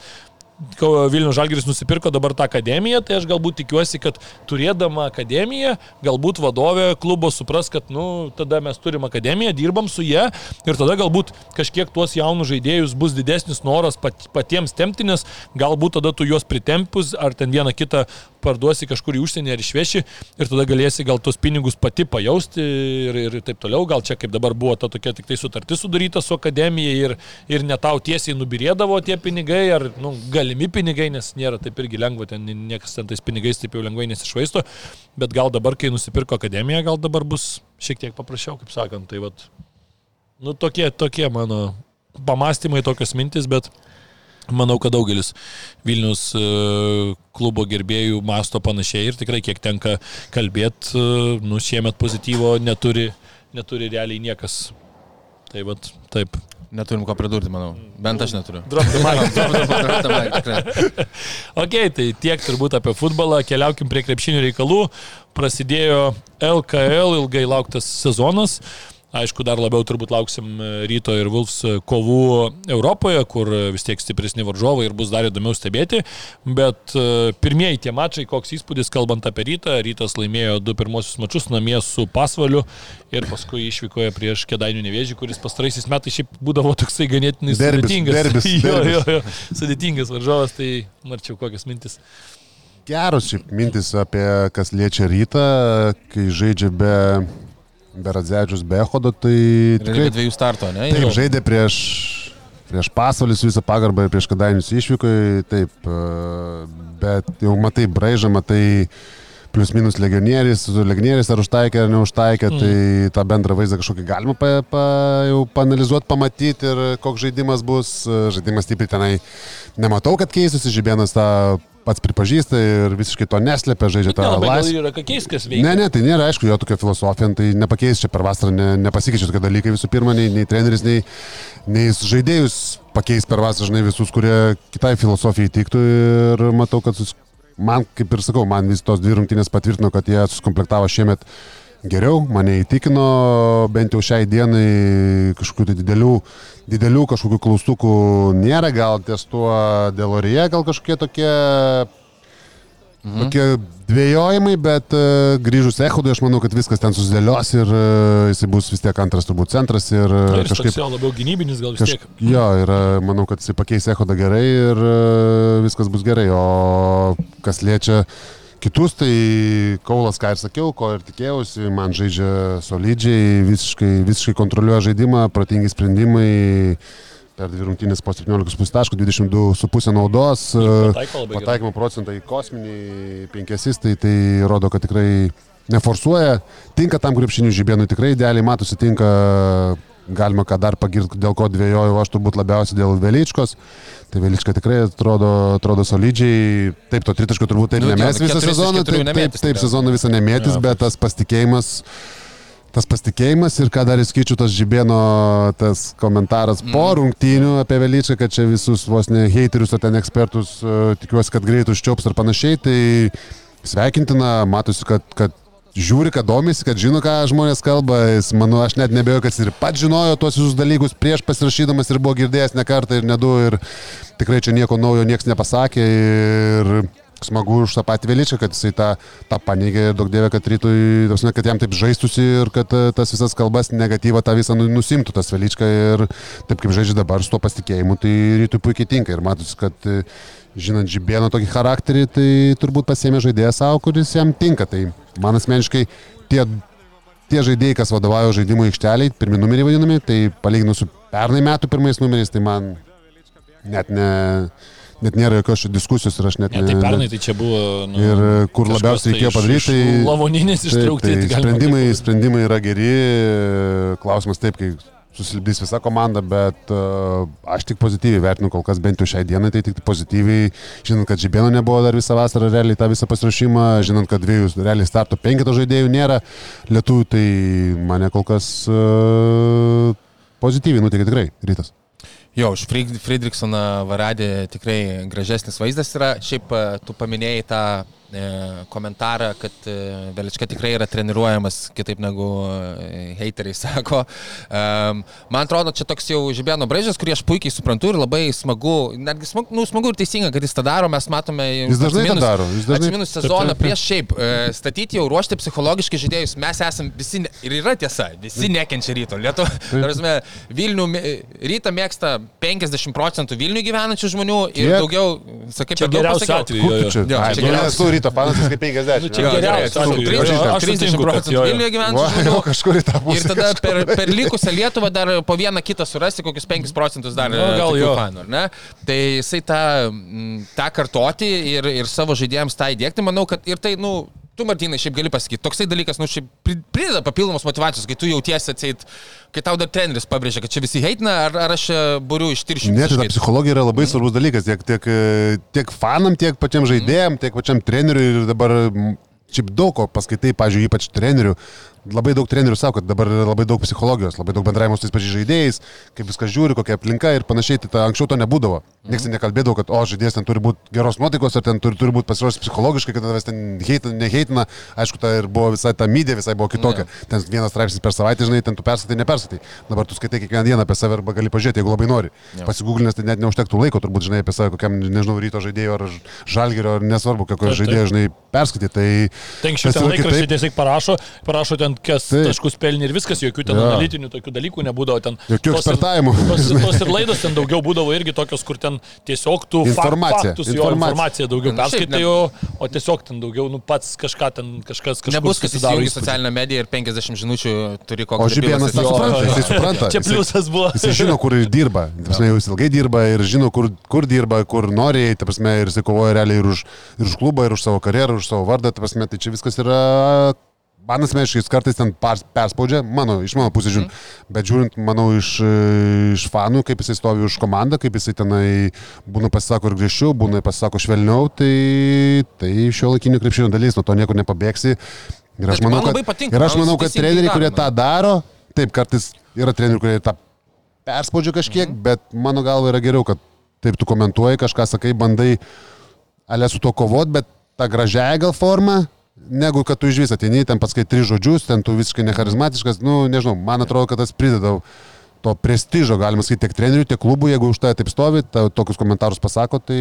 Ko Vilnių Žalgiris nusipirko dabar tą akademiją, tai aš galbūt tikiuosi, kad turėdama akademiją, galbūt vadovė klubo supras, kad, nu, tada mes turim akademiją, dirbam su jie ir tada galbūt kažkiek tuos jaunus žaidėjus bus didesnis noras pat, patiems tempti, nes galbūt tada tu juos pritempus ar ten vieną kitą parduosi kažkur į užsienį ar išveši ir tada galėsi gal tos pinigus pati pajausti ir, ir taip toliau. Gal čia kaip dabar buvo ta tokia tik tai sutartis sudaryta su akademija ir, ir ne tau tiesiai nubirėdavo tie pinigai ar nu, galimi pinigai, nes nėra taip irgi lengva, ten niekas ten tais pinigais taip jau lengvai nesišvaisto, bet gal dabar, kai nusipirko akademiją, gal dabar bus šiek tiek paprasčiau, kaip sakant. Tai vat, nu, tokie, tokie mano pamastymai, tokios mintis, bet Manau, kad daugelis Vilnius e, klubo gerbėjų masto panašiai ir tikrai kiek tenka kalbėti, nu šiemet pozityvo neturi, neturi realiai niekas. Tai vad, taip. Neturim ko pridurti, manau. Bent aš neturiu. Drop the mic. Drop the mic, tikrai. Ok, tai tiek turbūt apie futbolą, keliaukim prie krepšinių reikalų. Prasidėjo LKL, ilgai lauktas sezonas. Aišku, dar labiau turbūt lauksim e, ryto ir Vulfs kovų Europoje, kur e, vis tiek stipresni varžovai ir bus dar įdomiau stebėti. Bet e, pirmieji tie mačai, koks įspūdis, kalbant apie rytą, rytas laimėjo du pirmosius mačus namie su Pasvaliu ir paskui išvykoje prieš Kedainių nevėžį, kuris pastaraisiais metais šiaip būdavo toksai ganėtinai Derbis, sudėtingas. derbis, jo, derbis. jo, jo, sudėtingas varžovas, tai marčiau kokias mintis. Geros šiaip mintis apie kas liečia rytą, kai žaidžia be, be Radzevičius, be Ehodo, tai Tikrai tikrai dviejų starto, ne? Taip, žaidė prieš, prieš pasvalį su visą pagarbą ir prieš kadainius išvykai, taip, e, bet jau matai braižą, matai plius minus legionierius, legionierius ar užtaikė ar neužtaikė, mm. tai tą bendrą vaizdą kažkokį galima pa, pa, jau panalizuoti, pamatyti ir koks žaidimas bus. Žaidimas stipriai tenai nematau, kad keistųsi, Žibėnas tą pats pripažįsta ir visiškai to neslėpia, žaidžia tą laisvę. yra kokiais kas veikia. Ne, ne, tai nėra, aišku, jo tokia filosofija, nu, tai nepakeis čia per vasarą, ne, nepasikeičia tokie dalykai visų pirma, nei, nei treneris, nei, nei žaidėjus pakeis per vasarą, žinai, visus, kurie kitai filosofijai tiktų ir matau, kad sus... man, kaip ir sakau, man vis tos dvi rungtynės patvirtino, kad jie suskomplektavo šiemet geriau, mane įtikino, bent jau šiai dienai kažkokių tai didelių, didelių kažkokių klaustukų nėra, gal ties tuo dėl orėje, gal kažkokie tokie Mhm. Tokie dvėjojimai, bet uh, grįžus Ehodui aš manau, kad viskas ten susidėlios ir uh, jisai bus vis tiek antras turbūt centras ir uh, Na, kažkaip... jo labiau gynybinis gal vis Kaž... tiek. Jo, ir uh, manau, kad jisai pakeis Ehodą gerai ir uh, viskas bus gerai. O kas liečia kitus, tai Kaulas, ką ir sakiau, ko ir tikėjausi, man žaidžia solidžiai, visiškai, visiškai kontroliuoja žaidimą, protingi sprendimai. Per dvi rungtynės po 17,5 taškų, 22,5 naudos. gerai. Pataikymo procentai kosminiai, penkesistai, tai rodo, kad tikrai neforsuoja, tinka tam krepšinių žibėnui, tikrai idealiai matosi, tinka, galima ką dar pagirti, dėl ko dvėjojau, aš turbūt labiausiai dėl Velyčkos. Tai Velyčka tikrai atrodo, atrodo solidžiai, taip, to tritaško turbūt taip Nu, nemės jo, visą sezoną, taip, taip, taip sezoną visą nemėtis, Jo, bet tas pasitikėjimas tas pasitikėjimas ir ką dar įskaičiu tas žibėno tas komentaras po rungtynių apie Velyčią, kad čia visus vos ne heiterius ar ten ekspertus e, tikiuosi, kad greit užčiaups ar panašiai, tai sveikintina, matosi, kad, kad žiūri, kad domisi, kad žino, ką žmonės kalba. Jis, manau, aš net nebejoju, kad jis ir pats žinojo tuos visus dalykus prieš pasirašydamas ir buvo girdėjęs ne kartą ir ne du ir tikrai čia nieko naujo niekas nepasakė. Ir smagu už tą patį Velyčią, kad jisai tą, tą paneigė ir daug dievė, kad rytui, prasme, kad jam taip žaistusi ir kad e, tas visas kalbas negatyvą tą visą nu- nusimtų tas Velyčką ir taip kaip žaidžia dabar su tuo pasitikėjimu, tai rytui puikiai tinka ir matosi, kad žinant Žibėno tokį charakterį, tai turbūt pasėmė žaidėją savo, kuris jam tinka. Tai man asmeniškai tie, tie žaidėjai, kas vadovauja žaidimų aikšteliai, pirmi numeriai vadinami, tai palyginus su pernai metų pirmais numeriais, tai man net, ne, net nėra jokios diskusijos ir aš net Ne, tai pernai tai čia buvo. Nu, Ir e, kur labiausiai reikėjo iš- padaryti, iš tai... Lavoninis ištraukti. Tai tai sprendimai, sprendimai yra geri, klausimas taip, kai susilipdys visa komanda, bet uh, aš tik pozityviai vertinu kol kas bent jau šiai dienai, tai tik pozityviai, žinant, kad Žibėno nebuvo dar visą vasarą realiai tą visą pasirašymą, žinant, kad dviejų realiai starto penketo žaidėjų nėra lietuvių, tai mane kol kas uh, pozityviai nuteikia tikrai rytas. Jo, už Fried- Friedrichsoną Varadį tikrai gražesnis vaizdas yra. Šiaip e, tu paminėjai tą komentarą, kad e, Velička tikrai yra treniruojamas kitaip negu e, heiteriai sako. Man atrodo, čia toks jau žibėno braižas, kurį aš puikiai suprantu ir labai smagu, netgi smagu, nu, smagu ir teisinga, kad jis tą daro, mes matome jau Jis dažnai tą daro, jis dažnai- Taip, sezoną prieš šiaip e, statyti jau ruošti psichologiškai žaidėjus, mes esame visi, ne, ir yra tiesa, visi nekenčia ryto. Lietuva, Vilnių, mė- rytą mėgsta 50 procentų Vilnių gyvenančių žmonių ir Kiek? daugiau, sakai, Čia pasakiau. atveju. Čia? Ai, čia tu geriausias. Ryto fanas, kaip 50. Nu, čia atveju. 30 jo, aš 30 sutinku, kad procentų. Vilniuje jau kažkur į tą pusę. Ir tada per, per likusią Lietuvą dar po vieną kitą surasti, kokius 5 procentus dar Nu, gal tokių jo. fanų, ar ne? Tai jisai tą, mm, tą kartoti ir, ir savo žaidėjams tą įdėkti, manau, kad ir tai, nu, tu, Martinai, šiaip gali pasakyti, toksai dalykas, nu, šiaip pri- prideda papildomos motivacijos, kai tu jautiesi atseit, kai tau dar treneris pabrėžia, kad čia visi heitina, ar, ar aš čia buriu iš tirščių. Ne, tai ta psichologija yra labai svarbus dalykas tiek, tiek, e, tiek fanam, tiek pačiam žaidėjim, tiek pačiam treneriui ir dabar šiaip daug ko paskaitai, pažiūrėjau, ypač trenerių, labai daug trenerių sako, kad dabar yra labai daug psichologijos, labai daug bendravimo su tais pačiais žaidėjais, kaip viskas žiūri, kokia aplinka ir panašiai. Tai ta, anksčiau to nebūdavo. Niekas ten nekalbėdavo, kad, o, žaidėjas ten turi būti geros nuotaikos, ar ten turi, turi būti pasiruošęs psichologiškai, kad tavęs ten heitina, neheitina. Aišku, ta ir buvo visai ta mydė, visai buvo kitokia. Ten vienas straipsnis per savaitę, žinai, ten tu perskaitai, neperskaitai. Dabar tu skaitai kiekvieną dieną apie save arba gali pažiūrėti, jeigu labai nori. Pasigūglinęs tai net neužtektų laiko, turbūt, žinai, apie save, kokiam, nežinau, ryto žaidėjo ar žalgerio, ar nesvarbu, kokio žaidėjo, žinai, perskaitai. Tai Ten yra laikraščiai kitaip. tiesiog parašo, parašo ten, kas Taip. taškus pelnė ir viskas, jokių ten Jo. analitinių tokių dalykų nebūdavo. Ten, Jokių ekspertavimų. Tos, tos ir laidos ten daugiau būdavo irgi tokios, kur ten tiesiog tu Informacija, faktus, jo informacija. informaciją daugiau perskaitai, ne- o, o tiesiog ten daugiau, nu pats kažką ten, kažkas kažkas Nebus, kad įsijungi socialinę mediją ir 50 žinučių turi kokį O žibėnas Jo, supranta, jisai supranta. Čia Jisai- pliusas buvo. Jis žino, kur ir dirba. Ta prasme, jis ilgai dirba ir žino, kur, kur dirba, kur nori, ta prasme, ir jis kovoja realiai ir už, ir už klubą, ir už savo karjerą, ir už savo vardą. Ta prasme, tai čia viskas yra... Man asmeniškai kartais ten perspaudžia, mano, iš mano pusės žiūrint, bet žiūrint, manau, iš, iš fanų, kaip jisai stovi už komandą, kaip jisai tenai būna pasisako ir grįžčiau, būna pasisako švelniau, tai, tai šio laikinio krepšinio dalis, nuo to niekur nepabėgsi. Ir aš Bet manau, man kad, patinka, ir aš man manau, kad treneriai, kurie tą daro, taip, kartais yra trenerių, kurie tą perspaudžia kažkiek, Mhm. bet mano galva yra geriau, kad taip tu komentuoji, kažką sakai, bandai alė su to kovot, bet tą gražiąją gal formą, negu kad tu iš vis ateini, ten paskai tris žodžius, ten tu visiškai necharizmatiškas, nu nežinau, man atrodo, kad tas prideda to prestižo, galima sakyti, tiek trenerių, tiek klubų, jeigu už tai taip stovi, ta, tokius komentarus pasako, tai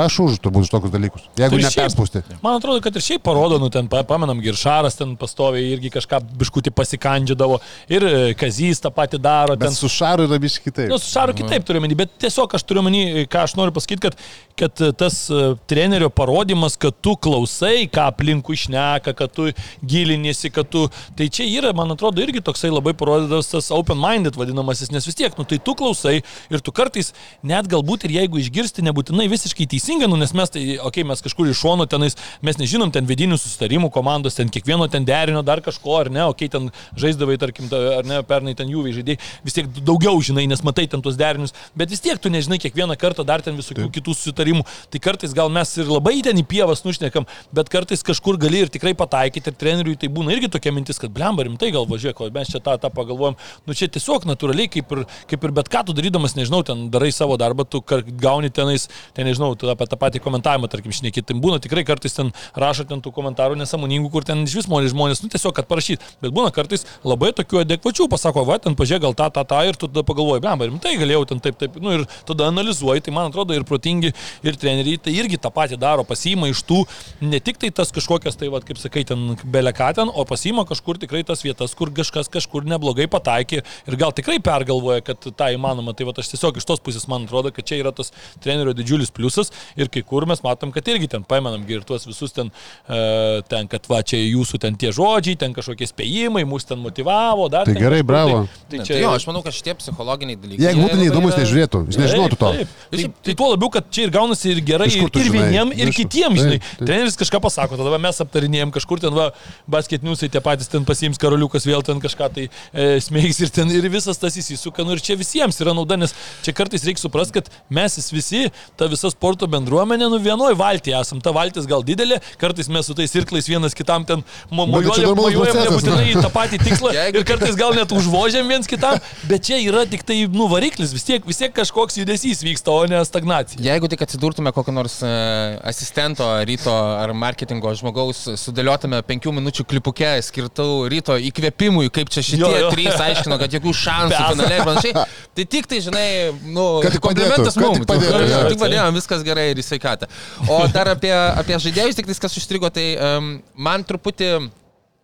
aš už turbūt už tokius dalykus. Jeigu Tai neperspausti. Man atrodo, kad ir šiaip parodo, nu ten, pa- pamenam, Giršaras ten pastoviai irgi kažką biškutį pasikandžiadavo ir e, Kazys tą patį daro. Bet Ten, su Šaru yra visiškai kitaip. Nu, su Šaru kitaip turiu menį, bet tiesiog aš turiu menį, ką aš noriu pasakyti, kad, kad tas e, trenerio parodimas, kad tu klausai, ką aplinkui šneka, kad tu giliniesi, kad tu... Tai čia yra, man atrodo, irgi toksai labai parodytas tas open-minded vadinamasis, nes vis tiek, nu tai tu klausai ir tu kartais net galbūt ir jeigu išgirsti nebūtinai visiškai teisingai, nu nes mes tai, okei, okay, mes kažkur iš šono tenais, mes nežinom ten vidinių sustarimų komandos, ten kiekvieno ten derinio dar kažko, ar ne, okei, okay, ten žaisdavai, tarkim, ta- ar ne, pernai ten jų žaidėjai, vis tiek daugiau žinai, nes matai ten tuos derinius, bet vis tiek tu nežinai kiekvieną kartą dar ten visokių kitų susitarimų, tai kartais gal mes ir labai ten į pievas nušnekam, bet kartais kažkur gali ir tikrai pataikyti ir treneriui tai būna irgi tokia mintis, kad blemba rimtai gal važiuoja, o mes čia tą, tą pagalvojom, nu čia tiesiog natūraliai, kaip ir, kaip ir bet ką tu darydamas, nežinau, ten darai savo darbą, tu gauni tenais, ten nežinau, tu apie tą patį komentavimą, tarkim, šnekėti, tai būna tikrai kartais ten rašo ten tų komentarų nesąmoningų, kur ten iš vis žmonės, žmonės, nu tiesiog, kad parašyti, bet būna kartais labai tokių adekvačių, pasako, va, ten pažiūrėk gal tą, tą, tą ir tu tada pagalvoji, blemba, rimtai galėjau ten taip, taip, nu ir tada analizuoji, tai man atrodo ir protingi, ir treneriai tai irgi tą patį daro, pasiima iš tų, ne tik tai tas kažkokias, tai va, kaip sakai, ten beleką ten, o pasiima kažkur tikrai tas vietas, kur kažkas kažkur neblogai pataikė ir gal tikrai pergalvoja, kad tą įmanoma. Tai va aš tiesiog iš tos pusės man atrodo, kad čia yra tas trenerio didžiulis pliusas ir kai kur mes matom, kad irgi ten pamenam ir tuos visus ten, e, ten, kad va čia jūsų ten tie žodžiai, ten kažkokie spėjimai, mus ten motivavo, dar. Tai ten gerai, kažkur, bravo. Tai, tai Tai jo, aš manau, kad šitie psichologiniai dalykai. Jeigu būtų neįdomus, nežiūrėtų, jis nežinotų to. Taip, taip. Tai, tai tuo labiau, kad čia ir gaunasi ir gerai, ir, ir vieniem, ir kitiems, žinai. Taip, taip. Treneris kažką pasako, tada mes aptarinėjom kažkur ten, va, basketniusai tie patys ten pasiims karaliukas vėl ten kažką tai e, smeigs ir ten ir visas tas įsisuka. Nu ir čia visiems yra nauda, nes čia kartais reikia suprasti, kad mes visi, ta visa sporto bendruomenė, nu vienoj valtyje esam. Ta valtis gal didelė, kartais mes su tais irklais vienas kitam ten mojuojam, mojuojam nebūtinai į tą patį tikslą ir kartais gal net užvožiam viens kitam, bet čia yra tik tai, nu, variklis, vis tiek, vis tiek kažkoks judesys vyksta, o ne stagnacija. Jeigu tik atsidurtume kokio nors e, asistento ryto ar marketingo žmogaus, sudėliotume penkių minučių klipukę skirtų ryto įkvėpimui, kaip čia šitie jo. jo. trys aiškino, kad jokių šansų Pesa. finale ir panašiai. Tai tik tai, žinai, nu, komplimentas mums. tik padėtų, jo. Tik padėjom, viskas gerai ir į sveikatą. O dar apie, apie žaidėjus, tik tai kas užstrigo, tai um, man truputį...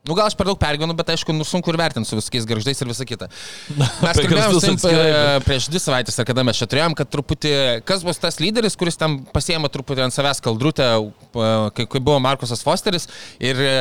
Nu gal aš per daug pergyvenu, bet aišku, nu sunku ir vertinti su visokiais garždais ir visa kita. Mes kalbėjome e, prieš dvi savaitės, ar kada mes čia turėjom, kad truputį, kas bus tas lyderis, kuris tam pasiema truputį ant savęs kaldrutę, e, kai, kai buvo Markusas Fosteris ir e,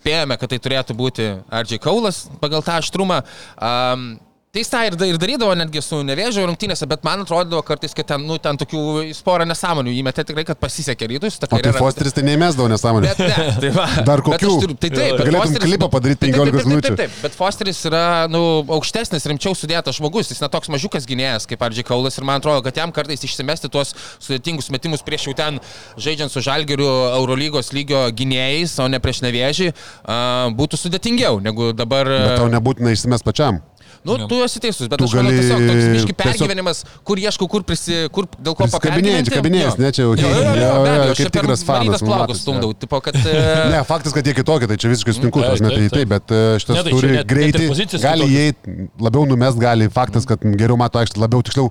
spėjome, kad tai turėtų būti RJ Kaulas pagal tą aštrumą. Um, Tai jis tą ir, ir darydavo netgi su nevėžio rungtynėse, bet man atrodo kartais, kad ten, nu, ten tokių porą nesąmonių įmetė tikrai, kad pasisekė rytus. O tai Fosteris tai neįmesdavo nesąmonę. Bet ne, tai va. Dar kokių? turiu- Tai taip, Galėtum Fosteris- klipą padaryti Taip, taip, 15 taip, taip, minučių. Taip, taip, bet Fosteris yra, nu, aukštesnis, rimčiau sudėtas žmogus, jis netoks mažiukas gynėjas, kaip Ardžiai Kaulas ir man atrodo, kad jam kartais išsimesti tuos sudėtingus metimus prieš jau ten žaidžiant su Žalgeriu Eurolygos lygio gynėjais, o ne prieš nevėžį, a, būtų sudėtingiau negu dabar. Bet tau nebūtina išsimes pačiam. Nu, tu esi teisus, bet Tu aš manau gali tiesiog toks tiesiog- pergyvenimas, kur ieškau, kur, prisi, kur dėl ko kabinėjais, Jo. ne, čia jau- Jo, jo, jo, be jo, abejo, kaip tikras fanas, plaukus stumdau, tipo, kad... e, Ne, faktas, kad jie kitokie, tai čia visiškai sutinku, Taip, aš net tai bet e, šitas tai turi pozicijos gali įeiti, labiau numest gali, faktas, kad geriau mato aikštę, labiau tiksliau,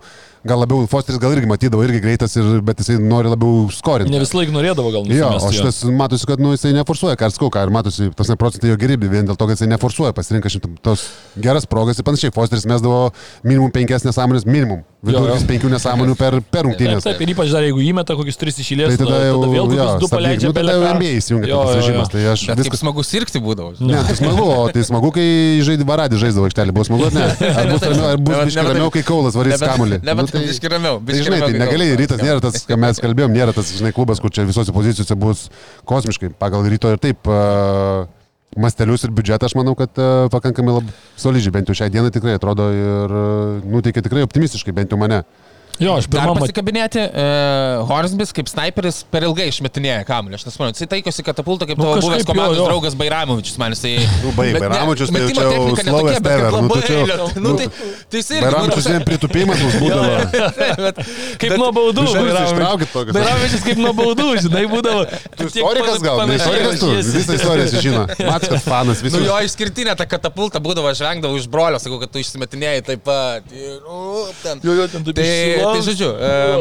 gal labiau Fosteris gal irgi matydavo, irgi greitas, ir, bet jisai nori labiau skorinti. Ne visą laiką norėdavo gal Jo, nusimesti o jo. šitas matosi, kad nu, jisai neforsuoja, ką ir skau, ką ir matosi, tas ne procentai jo gerybių, vien dėl to, kad jisai neforsuoja, pasirinka šimtam tos geras progas ir panašiai. Fosteris mesdavo minimum penkias nesąmonės, minimum. Vidurkis jo. penkių nesąmonių per, per Taip, rungtynės. taip, ir ypač dar jeigu įmeta kokius tris iš eilės, Tai tada jau, tada vėl jo, kokius du stabdyk. paleidžia nu, tada jau NBA įsijungia Jo, tas jo, režimas. jo. Tai aš Bet kaip smagu sirgti būdavo. žinai. Ne, tai smagu, o tai smagu, kai žaidži varadį žaisdavo aikštelį, buvo smagu, ne? Ar bus ramiau, ar bus biškai ramiau, taip. kai Kaulas varys kamuolį. nebe Nu, taip, ramiau, Tai biškį žinai, ramiau, tai kai negali, Kaulas rytas nėra tas, ką mes kalbėjom, nėra tas, žinai, klubas, kur čia visose pozicijose bus kosmiškai. Pagal ryto ir taip uh, mastelius ir biudžetą, aš manau, kad uh, pakankamai solidžiai, bent jau šią dieną tikrai atrodo ir uh, nuteikia tikrai optimistiškai, bent jau mane. Jo, aš pirmą mačiau. pasikabinėti, uh, Horsbis kaip sniperis per ilgai išmetinėja kamuolį, aš nesuprantu, jisai taikosi katapultą kaip Nu, tavo buvęs jo, komandos jo. draugas Bairamovičius, man jisai... Nu, bai, Bet ne, Bairamovičius, tai jau metimo čia jau technika ne slowest tokia, bet ever, kad nu, tai čia labai. Nu, tai, tai jis irgi... Bairamovičius nu, šiandien pritūpimas mums būdavo. bet- Kaip nuo baudų. Bairamovičius. Bairamovičius kaip nuo baudų, žinai, būdavo. Tu istorikas gal, ne istorikas tu, visą istoriją jis žino. Mats, kad fanas Nu visų. jo išskirtinė ta katapulta būdavo, aš vengdavau iš brolio, sakau, kad tu išsimetinėjai taip pat. Nu. Jo, jo, ten taip Tai, išsilaus. Tai žodžiu,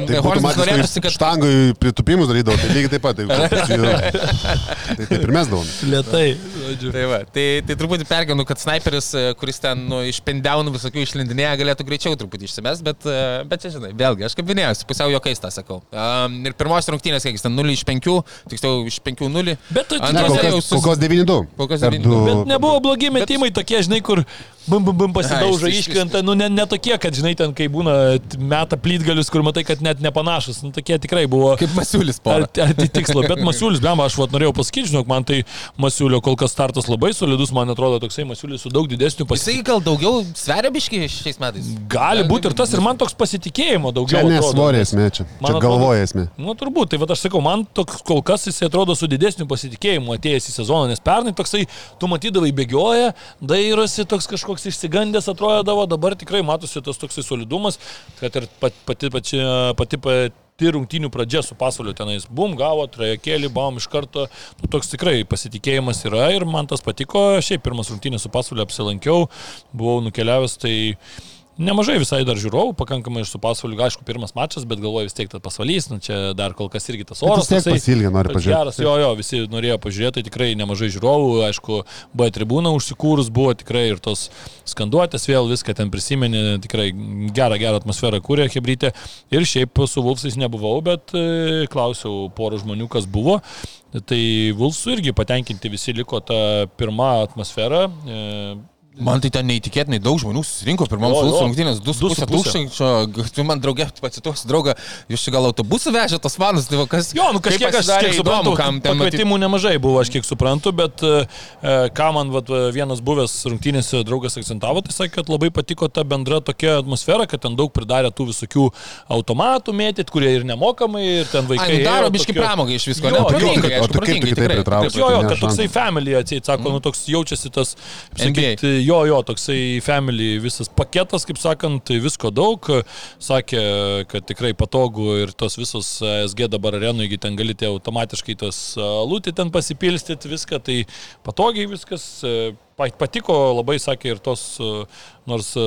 Tai matęs, norėtųsi, kad... štangai pritupimus darydavo, tai lygiai taip pat. Tai, tai taip ir mes davom. Lietai. Žodžiu. Tai, va, tai, tai truputį pergenu, kad sniperis, e, kuris ten nu, iš pendiaunų visokių išlindinėja, galėtų greičiau truputį išsimes, bet, e, bet čia žinai, vėlgi, aš kaip minėjau, pusiau jokais tą sakau. Um, ir pirmos rungtynės, kiek jis ten 0 iš 5, tiksliau iš 5-0. Bet tu- kol jau kol kas 9-2. Kol kas Per 9-2. du- Bet nebuvo blogi metimai tokie, žinai, kur bum bum bum pasidaužo, iškrenta, nu ne, ne tokie, kad, žinai, ten kai būna meta plytgalius, kur matai, kad net nepanašus, nu tokie tikrai buvo. Kaip Masiulis po. Arti arti tikslo, bet Masiulis, bema, aš vat norėjau pasakyti, žinok, man tai Masiulio kol kas startas labai solidus, man atrodo, toksai Masiulis su daug didesniu Jisai pasitikėjimu. gal daugiau sveria biški šiais metais. Gali būti ir tas, ir man toks pasitikėjimo daugiau. Čia atrodo, nesvorė nes- esmė, čia, čia galvoja esmė. Nu, turbūt, tai va aš sakau, man toks kol kas jis atrodo su didesniu pasitikėjimu atėjęs į sezoną, nes pernai toksai, tu matydavai bėgioja, dairosi toks kažkoks išsigandęs atrodavo, dabar tikrai matosi tas toksai solidumas, kad ir pat- pati pati, pati, pati rungtynių pradžia su pasauliu tenais, bum, gavo, trajekėlį, baum iš karto, nu, toks tikrai pasitikėjimas yra ir man tas patiko, šiaip pirmas rungtynės su pasauliu apsilankiau, buvau nukeliavęs, tai Nemažai visai dar žiūrovų, pakankamai iš su pasvaliu, aišku, pirmas mačas, bet galvoju vis tiek tas pasvalys, nu čia dar kol kas irgi tas oras. toksai pasiilgę nori pažiūrėti. Geras, jo, jo, visi norėjo pažiūrėti, tai tikrai nemažai žiūrovų, aišku, B tribūna užsikūrus buvo tikrai ir tos skanduotės vėl viską ten prisiminė, tikrai gerą, gerą atmosferą kūrė Hebrytė. Ir šiaip su Vulfsais nebuvau, bet e, klausiau porų žmonių, kas buvo. Tai Vulfsų irgi patenkinti visi liko tą pirmą atmosferą. E, Man tai ten neįtikėtinai daug žmonių susirinko jo. Fulso rungtynės, Du su 2,5 puse. tūkstančio. Tu man draugė, pacituosiu draugą, jūs čia gal autobusų vežė tos fanus, tai kas... Jo, nu kažkiek aš kiek suprantu, kam ten matyt- pakvietimų nemažai buvo, aš kiek suprantu, bet e, e, ką man vat, vienas buvęs rungtynėse draugas akcentavo, tai sakė, kad labai patiko ta bendra tokia atmosfera, kad ten daug pridarė tų visokių automatų mėtyt, kurie ir nemokamai, ir ten vaikai. Ai, nu daro biški tokio- pramogą iš visko, ne? Protingai, aišku, tai protingai, jo, jo, kad toksai family atseit, sako, nu toks jaučiasi tas, NBA. Jo, jo, toksai family visas paketas, kaip sakant, tai visko daug. Sakė, kad tikrai patogu ir tos visos SG dabar arenui, ten galite automatiškai tos lūtį ten pasipilstyti viską, tai patogiai viskas. e, pa- Patiko labai, sakė, ir tos, e, nors e,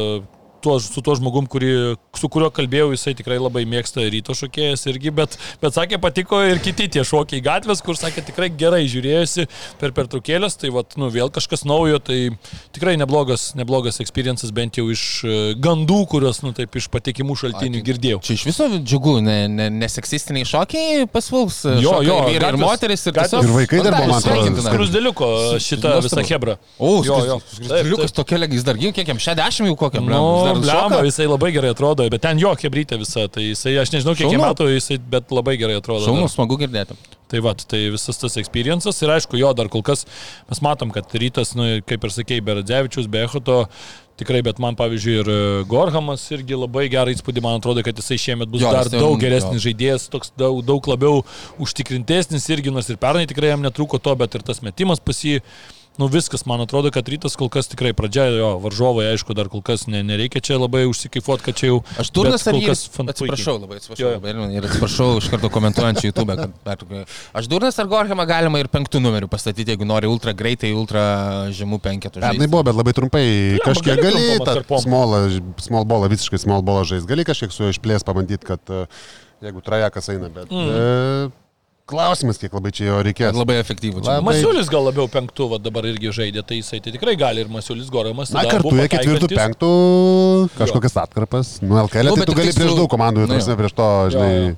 tuo, su tuo žmogum, kurį, su kuriuo kalbėjau, jisai tikrai labai mėgsta ryto šokėjas irgi, bet, bet sakė, patiko ir kiti tie šokiai gatvės, kur sakė, tikrai gerai žiūrėjosi per pertraukėlės, tai vat, nu, vėl kažkas naujo, tai tikrai neblogas, neblogas experiences bent jau iš e, gandų, kuriuos, nu, taip, iš patikimų šaltinių girdėjau. Čia iš viso džiugu, ne, ne, neseksistiniai šokiai pasvuls. Jo, jo, vyrai ir gatvės- moteris ir gatvės- tiesiog- Ir vaikai dar buvo, man atrodo. Skrusdėliuko šitą visą hebrą. O, jo, jo. skruzdėliukas tokia, jis dar kiek jam 60 jau kokiam. Nu, šoka? jisai labai gerai atrodo, bet ten jo kebrytė visa, tai jisai, aš nežinau kiek Šaunu. metų, jisai, bet labai gerai atrodo. Šaunu, smagu girdėti. Tai va, tai visas tas experiences ir aišku, jo dar kol kas mes matom, kad rytas, nu, kaip ir sakėjai, be Radzevičius, be Echoto, tikrai, bet man pavyzdžiui ir e, Gorhamas irgi labai gerą įspūdį, man atrodo, kad jisai šiemet bus Jo, dar daug geresnis jo. žaidėjas, toks daug, daug labiau užtikrintesnis irgi, nors ir pernai tikrai jam netruko to, bet ir tas metimas pas jį. Nu viskas, man atrodo, kad rytas kol kas tikrai pradžia, jo, varžovai, aišku, dar kol kas ne, nereikia čia labai užsikaifuoti, kad čia jau... Aš durnas ar kas fan- Atsiprašau, labai atsiprašau. labai Ir atsiprašau iš karto komentuojančių YouTube. Kad, pertraukiu. aš durnas ar Gorhamą galima ir penktų numerių pastatyti, jeigu nori ultra greitai, ultra žemų penketų. Pernai buvo, bet labai trumpai. Blemba, Kažkiek gali gali tą small, small ballą, visiškai small ballą žais. Gali kažkiek su juo išplės pabandyti, kad e, jeigu trajekas eina, bet... Mm. E, klausimas, kiek labai čia jo reikės. Labai efektyvų. Labai- Masiulis gal labiau penktų, va dabar irgi žaidė, tai jisai tai tikrai gali ir Masiulis Goramas. Na, kartu jie ketvirtų, penktų, kažkokias atkarpas. Nu, LKL, Nu, tai tu gali prieš daug komandų, Nu, prieš to, žinai, Jo, jo.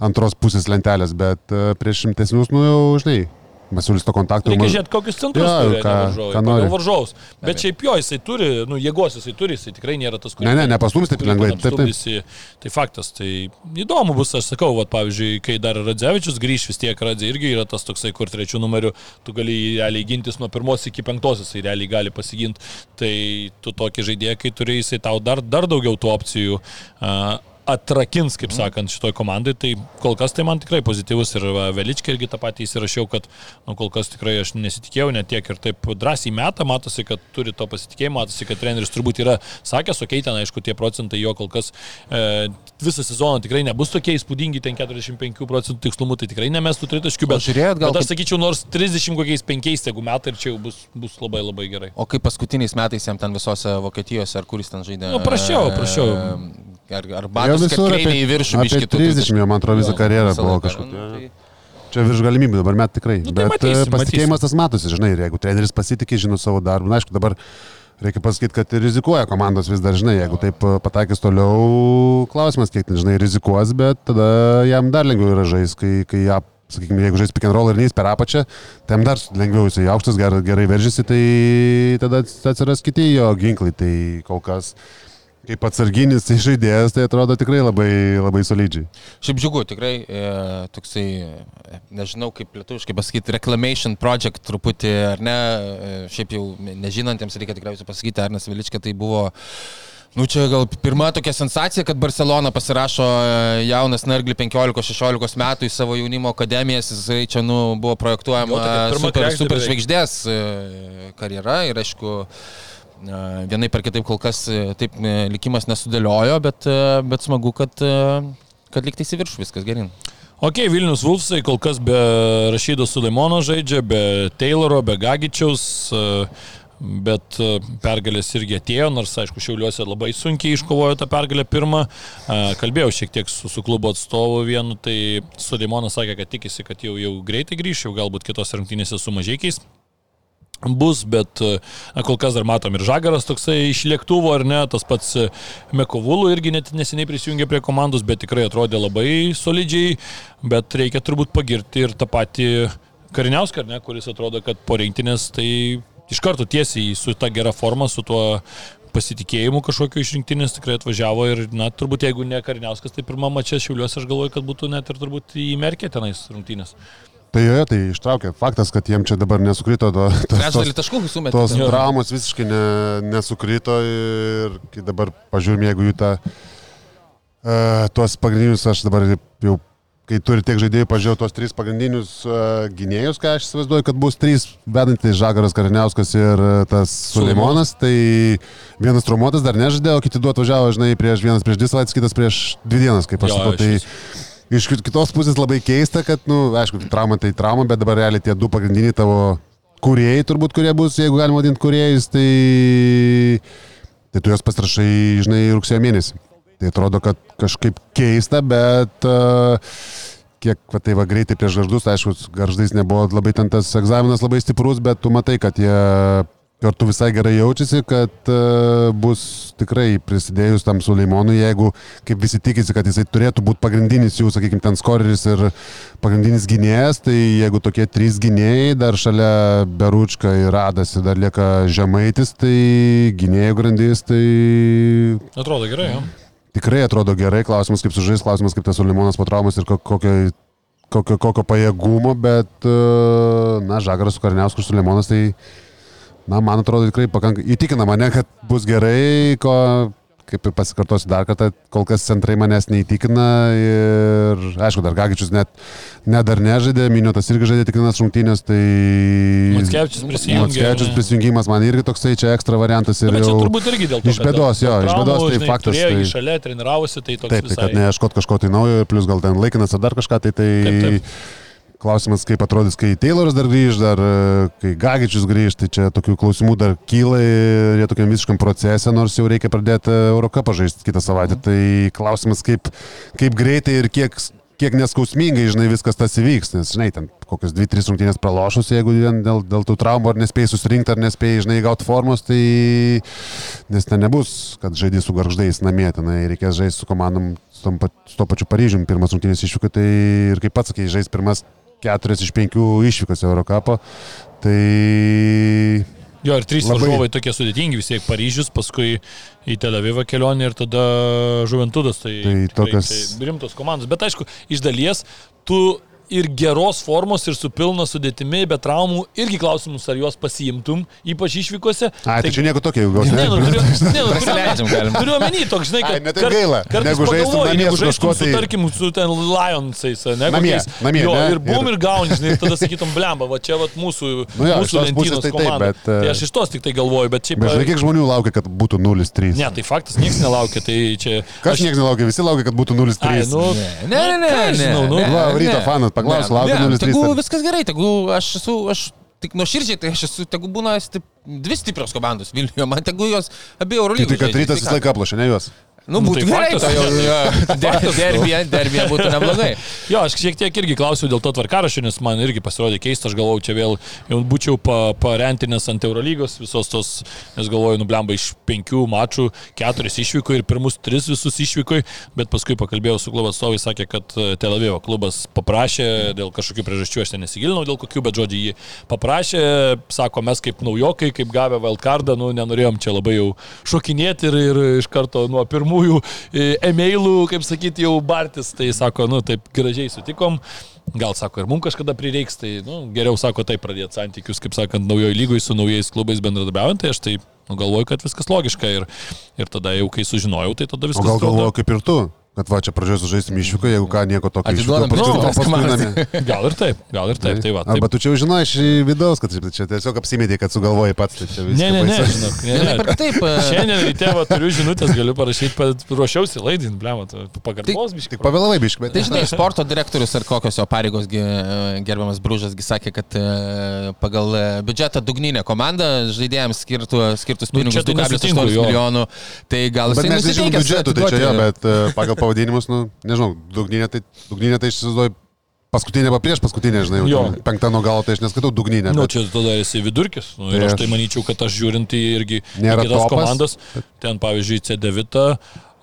antros pusės lentelės, bet e, prieš šimtesnius, nu jau, žinai, Masiulis to kontakto. Reikia žiūrėti, kokius centrus Jo, turi ką- varžovai. ką nori. varžovus. Bet šiaip jo, jisai turi, nu, jėgos jisai turi, jisai tikrai nėra tas, kuris... Ne, ne, nepastums taip lengvai, taip, taip. apstulbisi. Tai faktas, tai įdomu bus, aš sakau, vat, pavyzdžiui, kai dar Radzevičius grįž, vis tiek Radzė irgi yra tas toksai, kur trečių numerių tu gali jį realiai gintis nuo pirmos iki penktos, jisai realiai gali pasiginti. Tai tu tokį žaidėją, kai turi, jisai tau dar, dar daugiau tų opcijų. Uh, atrakins, kaip sakant, šitoj komandai, tai kol kas tai man tikrai pozityvus ir va, Veličkai irgi tą patį įsirašiau, kad nu, kol kas tikrai aš nesitikėjau net tiek ir taip drąsiai metą, matosi, kad turi to pasitikėjimo, matosi, kad treneris turbūt yra sakęs, okei, okay, ten aišku tie procentai jo kol kas e, visą sezoną tikrai nebus tokie įspūdingi, ten 45 procentų tikslumu, tai tikrai nemestų tritaškių, bet, žiūrėjot gal bet aš sakyčiau, nors 30 kokiais 5 jeigu metai ir čia jau bus, bus labai labai gerai. O kaip paskutiniais metais jam ten visose Vokietijose, ar kuris ten žaidė? Nu, prašiau, prašiau. E, Ar, ar batus, visur kreivė į viršų, apie biškį tu- 30, jo, man atrodo, visą karjerą buvo laiką, kažkokia. nu, tai- Čia virš galimybių dabar met tikrai. Nu, tai Bet matysim, matysim, pasitikėjimas tas matosi, žinai, ir jeigu treneris pasitikė, žino savo darbą. Na, aišku, dabar reikia pasakyti, kad rizikuoja komandos vis dar, žinai, jeigu taip e, pataikys toliau, klausimas, kiek žinai, rizikuos, bet tada jam dar lengviau yra žais, kai, kai ją, sakykime, jeigu žais pick and roll ir neįs per apačią, tai jam dar lengviau jisai aukštas, gerai, gerai veržiasi, tai tada atsiras kiti jo ginklai, tai kol kas. Kaip atsarginis tai žaidėjas, tai atrodo tikrai labai, labai solidžiai. Šiaip džiugu, tikrai e, toksai, e, nežinau kaip lietuviškai pasakyti, reclamation project truputį, ar ne, e, šiaip jau nežinantiems reikia tikriausiai pasakyti, Arnas Viličkė tai buvo Nu čia gal pirma tokia sensacija, kad Barcelona pasirašo e, jaunas Nergli 15-16 metų į savo jaunimo akademijas, jisai čia nu, buvo projektuojama Jo, super, super žvaigždės e, karjera ir aišku, vienai per kitaip kol kas e, taip e, likimas nesudėliojo, bet, e, bet smagu, kad, kad liktai į viršų viskas gerin. Ok, Vilnius Vulfsai kol kas be Rašydo Suleimono žaidžia, be Tayloro, be Gagičiaus, bet pergalės irgi atėjo, nors aišku, Šiauliuose labai sunkiai iškovojo tą pergalę pirmą. Kalbėjau šiek tiek su, su klubo atstovu vienu, tai Suleimonas sakė, kad tikisi, kad jau, jau greitai grįš, jau galbūt kitos rungtynėse su mažiekiais bus, bet e, na, kol kas dar matom ir Žagaras toksai iš lėktuvo, ar ne, tas pats e, Mekovulų irgi net neseniai prisijungė prie komandos, bet tikrai atrodė labai solidžiai, bet reikia turbūt pagirti ir tą patį Kariniauską, ar ne, kuris atrodo, kad po rinktinės tai iš karto tiesiai su ta gera forma, su tuo pasitikėjimu kažkokiu iš rinktinės tikrai atvažiavo ir, na, turbūt jeigu ne Kariniauskas, tai pirmą mačią Šiauliuose aš galvoju, kad būtų net ir turbūt įmerkė tenais rungtynės. Tai joje, tai ištraukė. Faktas, kad jiem čia dabar nesukrito to, tos, tos, taškų sumetė. tos Jo. traumos visiškai ne, nesukrito ir kai dabar pažiūrim, jeigu jų tą, uh, tuos pagrindinius, aš dabar jau, kai turi tiek žaidėjų, pažiūrėjau tuos tris pagrindinius uh, gynėjus, ką aš įsivaizduoju, kad bus trys vedantys Žagaras Kariniauskas ir uh, tas Suleimonas, tai vienas traumuotas dar nežaidė, o kiti du atvažiavo, žinai, prieš vienas prieš dvi savaitės, kitas prieš dvi dienas, kaip aš išvis. Tai, Iš kit- kitos pusės labai keista, kad, na, nu, aišku, trauma tai trauma, bet dabar realiai tie du pagrindiniai tavo kuriejai, turbūt, kurie bus, jeigu galima vadinti kuriejais, tai, tai tu juos pasirašai, žinai, rugsėjo mėnesį. Tai atrodo, kad kažkaip keista, bet uh, kiek, va, tai va, greitai prieš garždus, aišku, garždais nebuvo labai ten tas egzaminas labai stiprus, bet tu matai, kad jie kartu visai gerai jaučiasi, kad uh, bus tikrai prisidėjus tam Suleimonui, jeigu, kaip visi tikisi, kad jisai turėtų būti pagrindinis jų, sakykime, ten skoreris ir pagrindinis gynėjas, tai jeigu tokie trys gynėjai, dar šalia Beručka ir Radasi dar lieka Žemaitis, tai gynėjų grandys, tai Atrodo gerai, jo. tikrai atrodo gerai, klausimas kaip sužais, klausimas kaip tas Suleimonas po traumas ir ko- kokio, kokio, kokio pajėgumo, bet, uh, na, Žagaras su Karniausku ir Suleimonas, tai Na, man atrodo tikrai pakankamai įtikina mane, kad bus gerai, ko, kaip ir pasikartosiu dar kartą, kol kas centrai manęs neįtikina ir, aišku, dar Gagičius net, net dar nežaidė, Miniotas irgi žaidė tik vienas rungtynės, tai... Ar ne? prisijungimas man irgi toksai čia ekstra variantas ir bet čia turbūt irgi dėl to. iš bėdos, jo, iš bėdos, tai žinai, faktas, tai- šalia, treniravosi, tai toks Taip, tai kad neieškot kažko tai naujo, plus gal ten laikinas ar dar kažką, tai tai... Taip, taip. Klausimas, kaip atrodys, kai Tayloras dar grįž, dar e, kai Gagičius grįž, tai čia tokių klausimų dar kyla ir jie tokiam visiškam procese, nors jau reikia pradėti Eurocapą žaisti kitą savaitę. Mhm. Tai klausimas, kaip, kaip greitai ir kiek, kiek neskausmingai, žinai, viskas tas įvyks, nes, žinai, ten kokios 2-3 rungtynės pralošus, jeigu vien dėl, dėl tų traumų ar nespėjai susirinkti, ar nespėjai, žinai, gauti formos, tai nes ten nebus, kad žaidži su garždais namie, tenai reikės žaisti su komandom, su, tom su to pačiu Paryžiumi, pirmas rungtynės išvyko, tai ir kaip pats sakei, žais pirmas keturias iš penkių išvykos Eurocapo, tai Jo, ir trys Labai- varžovai tokie sudėtingi, vis tiek Paryžius, paskui į Tel Avivą kelionė ir tada Žuventudas. Tai, Tai tikrai, tokios- tai rimtos komandos. Bet aišku, iš dalies tu ir geros formos, ir su pilna sudėtimi, be traumų, irgi klausimus, ar juos pasiimtum, ypač išvykose. Ai, tai čia nieko tokio jau gaus. Ne, nu, turiu, ne, nu, Prasileidžiam galim. turiu omeny, toks, žinai, kad... Ai, ne taip gaila, kartais negu žaistum namie jeigu žaistum tai- tarkim, su ten Lionsais, ne? Namie, kokiais. namie, Jo, ne? ir bum, Ir- ir gauni, žinai, ir tada sakytum, blemba, va čia va mūsų, Nu jo, mūsų lentynos tai taip, komanda. bet, e, Tai aš iš tos tik tai galvoju, bet šiaip... Bet žinai, kiek žmonių laukia, kad būtų 0-3. Ne, tai faktas, niekas nelaukia, tai čia... Kas niekas nelaukia, visi laukia, kad būtų 0-3. Ai, nu, Ne, ne, ne, ką aš ne. žinau, nu, ne, Va, ryto ne. fanas, paklausk, Ne, laukia ne, 0-3 Tegu ar- viskas gerai, tegu aš esu, aš tik nuoširdžiai, tai aš esu, tegu būna stip, dvi stiprios komandos Vilniuje, man tegu jos abi Eurolygos. tai kad žaidžia, rytas visą ką? laiką aplašė, ne juos. Nu, Nu, būtų tai gerai, faktas. tai jau Faktas, nu. derbija, derbija būtų neblogai. Jo, aš šiek tiek irgi klausiau dėl to tvarkaraščio, nes man irgi pasirodė keista, aš galvojau, čia vėl jau būčiau pa, parentinęs ant Eurolygos visos tos, nes galvoju, nublemba iš penkių mačų, keturis išvyko ir pirmus tris visus išvyko, bet paskui pakalbėjau su klubo atstovai, sakė, kad e, Tel Avivo klubas paprašė dėl kažkokių priežasčių, aš ten nesigilinau dėl kokių, bet žodžiu jį paprašė, sako, mes kaip naujokai, kaip gavę wildcardą, nu, nenorėjom čia labai jau šokinėti ir, ir iš karto nuo pirmųjų e, e-mailų, kaip sakyti, jau bartis, tai sako, nu, taip gražiai sutikom. Gal sako, ir mums kažkada prireiks, tai nu, geriau sako taip pradėti santykius, kaip sakant, naujoje lygoje su naujais klubais bendradarbiaujant, tai aš tai nu, galvoju, kad viskas logiška ir, ir tada jau kai sužinojau, tai tada O viskas gal atrodo- galvoju kaip ir tu, kad va čia pradžioje sužaisim išvyko, jeigu ką nieko tokio Atiduodam paskui- nu, paskui. Gal ir taip, gal ir taip, tai va. Arba Taip. tu čia jau žinai iš vidaus, kad čia tiesiog apsimėtė, kad sugalvojai pats. Tai čia Ne, ne, ne, žinok, ne, ne. ar kitaip. e, Šiandien ryte va, turiu žinutės, galiu parašyti, pat ruošiausi laidin, blema, pakartos biškai. Tik pavėlavai biškai, bet Tai žinai, sporto direktorius ar kokios jo pareigos e, gerbiamas Brūžasgi sakė, kad e, pagal biudžetą dugninė komanda žaidėjams skirtų, skirtus Nu, pinigus čia tai 2,8 nesutinku, jo. milijonų. Tai gal Bet jisai mes nežinom nusiteikęs biudžetų, tai čia jo, bet pagal pavadinimus, nu, nežinau, dugninė tai, dugninė tai aš įsivaizduoju paskutinė prieš paskutinė, žinai, jau ten penkta nuo galo, tai aš neskaitau dugninę. Nu, bet- čia tada esi vidurkis. Nu, ir aš tai manyčiau, kad aš žiūrint į irgi į kitas topas, komandas, ten pavyzdžiui C9,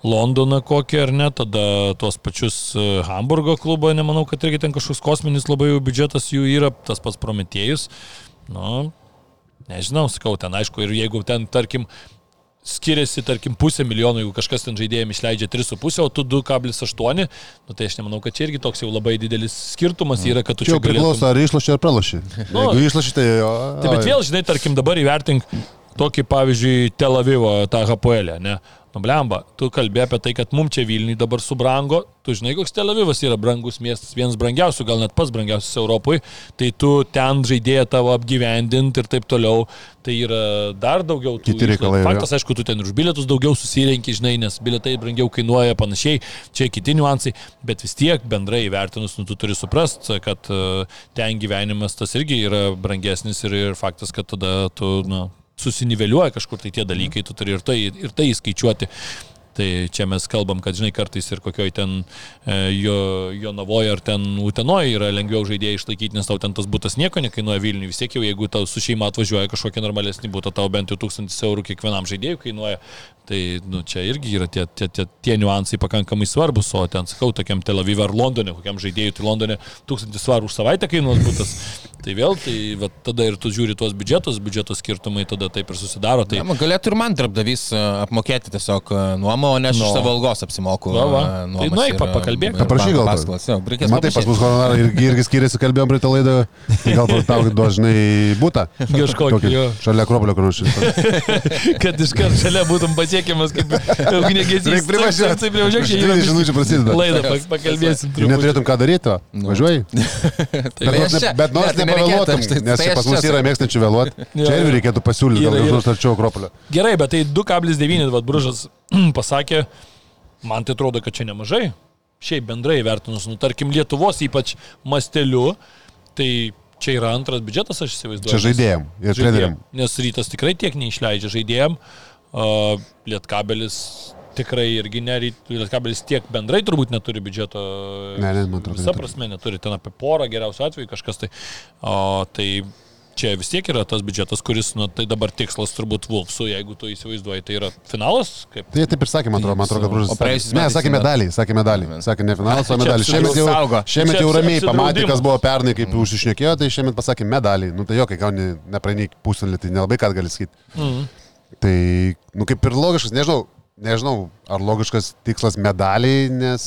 Londoną kokį ar ne, tada tuos pačius e, Hamburgo klubą, nemanau, kad irgi ten kažkoks kosminis labai jau biudžetas jų yra, tas pats Prometėjus. Nu, nežinau, sakau, ten aišku, ir jeigu ten, tarkim, skiriasi, tarkim, pusę milijono, jeigu kažkas ten žaidėjim išleidžia 3,5, o tu 2,8, nu, tai aš nemanau, kad čia irgi toks jau labai didelis skirtumas yra, kad tu Čia čia priklauso, ar išloši ar praloši. Nu, Jeigu išloši, tai jo. Taip, bet vėl, žinai, tarkim, dabar įvertink tokį, pavyzdžiui, Tel Avivo, tą Hapoelę, ne? Nu, blemba, tu kalbė apie tai, kad mums čia Vilniui dabar subrango, tu žinai, koks Tel Avivas yra brangus miestas, vienas brangiausių, gal net pats brangiausias Europoje, tai tu ten žaidėją tavo apgyvendinti ir taip toliau, tai yra dar daugiau tų Kiti reikalai. Faktas, aišku, tu ten už bilietus daugiau susirenki, žinai, nes bilietai brangiau kainuoja panašiai, čia kiti niuansai, bet vis tiek bendrai įvertinus, nu, tu turi suprast, kad e, ten gyvenimas tas irgi yra brangesnis ir, ir faktas, kad tada tu, na, susiniveliuoja kažkur tai tie dalykai, tu turi ir tai, ir tai įskaičiuoti. Tai čia mes kalbam, kad žinai, kartais ir kokioj ten e, jo, jo navoje ar ten utenoje yra lengviau žaidėjai išlaikyti, nes tau ten tas būtas nieko nekainuoja Vilniui. Vis tiek jau jeigu tau su šeima atvažiuoja kažkokia normalesnė būtų, tau bent jau 1000 eurų kiekvienam žaidėjui kainuoja. Tai nu, čia irgi yra tie, tie, tie, tie niuansai pakankamai svarbus, o ten, sakau, tokiam Tel Aviv ar Londone, kokiam žaidėjui, tai Londone 1000 svarų už savaitę kainuos būtas. Tai vėl, tai va, tada ir tu žiūri tuos biudžetus, biudžeto skirtumai tada taip ir susidaro. Tai... Ja, galėtų ir man darbdavys e, apmokėti tiesiog e, nuomą, o ne aš no. iš savo algos apsimoku. Va, va. Tai nueik, pa, pakalbėk. Paprašyk gal. Paskolas, jo, reikės. Matai, pas mus honorarai irgi, irgi skiriasi, kalbėjom prie tą laidą. Tai gal tau dažnai būtų. Kažkokį. Šalia Akropolio, kur aš. kad iškart šalia būtum pasiekiamas kaip ugniagesys. Reikia privažiuoti. Taip, privažiuok, čia yra žinučių prasideda. Laidą pakalbėsim. Neturėtum ką daryti, važiuoji. Bet nors nepavėluotum, nes čia pas mus yra mėgstančių vėluoti. Čia irgi reikėtų pasiūlyti, gal jau nors arčiau Akropolio. Gerai, bet tai 2,9 vad Bružas pasakė, man tai atrodo, kad čia nemažai. Šiaip bendrai vertinus, nu tarkim, Lietuvos ypač masteliu, tai čia yra antras biudžetas, aš įsivaizduoju. Čia žaidėjim ir treneriam. Nes rytas tikrai tiek neišleidžia žaidėjim. Uh, Lietkabelis tikrai irgi neryt, Lietkabelis tiek bendrai turbūt neturi biudžeto. Ne, ne, man atrodo. Visa prasme neturi, ten apie porą geriausių atvejų kažkas tai. O, tai čia vis tiek yra tas biudžetas, kuris, nu, tai dabar tikslas turbūt Vulfsų, jeigu tu įsivaizduoji, tai yra finalas. Kaip... Tai taip ir sakė, man atrodo, man atrodo, kad Bružas. O praėjusiais metais. Ne, sakė medalį, sakė medalį. Sakė ne finalas, o medalį. Šiemet jau, šiemet jau ramiai pamatė, kas buvo pernai, kaip mm. užsišnekėjo, tai šiemet pasakė medalį. Nu tai jo, kai gauni nepraeini pusvalandį, tai nelabai ką gali sakyti. Mm. Tai, nu kaip ir logiškas, nežinau, nežinau, ar logiškas tikslas medaliai, nes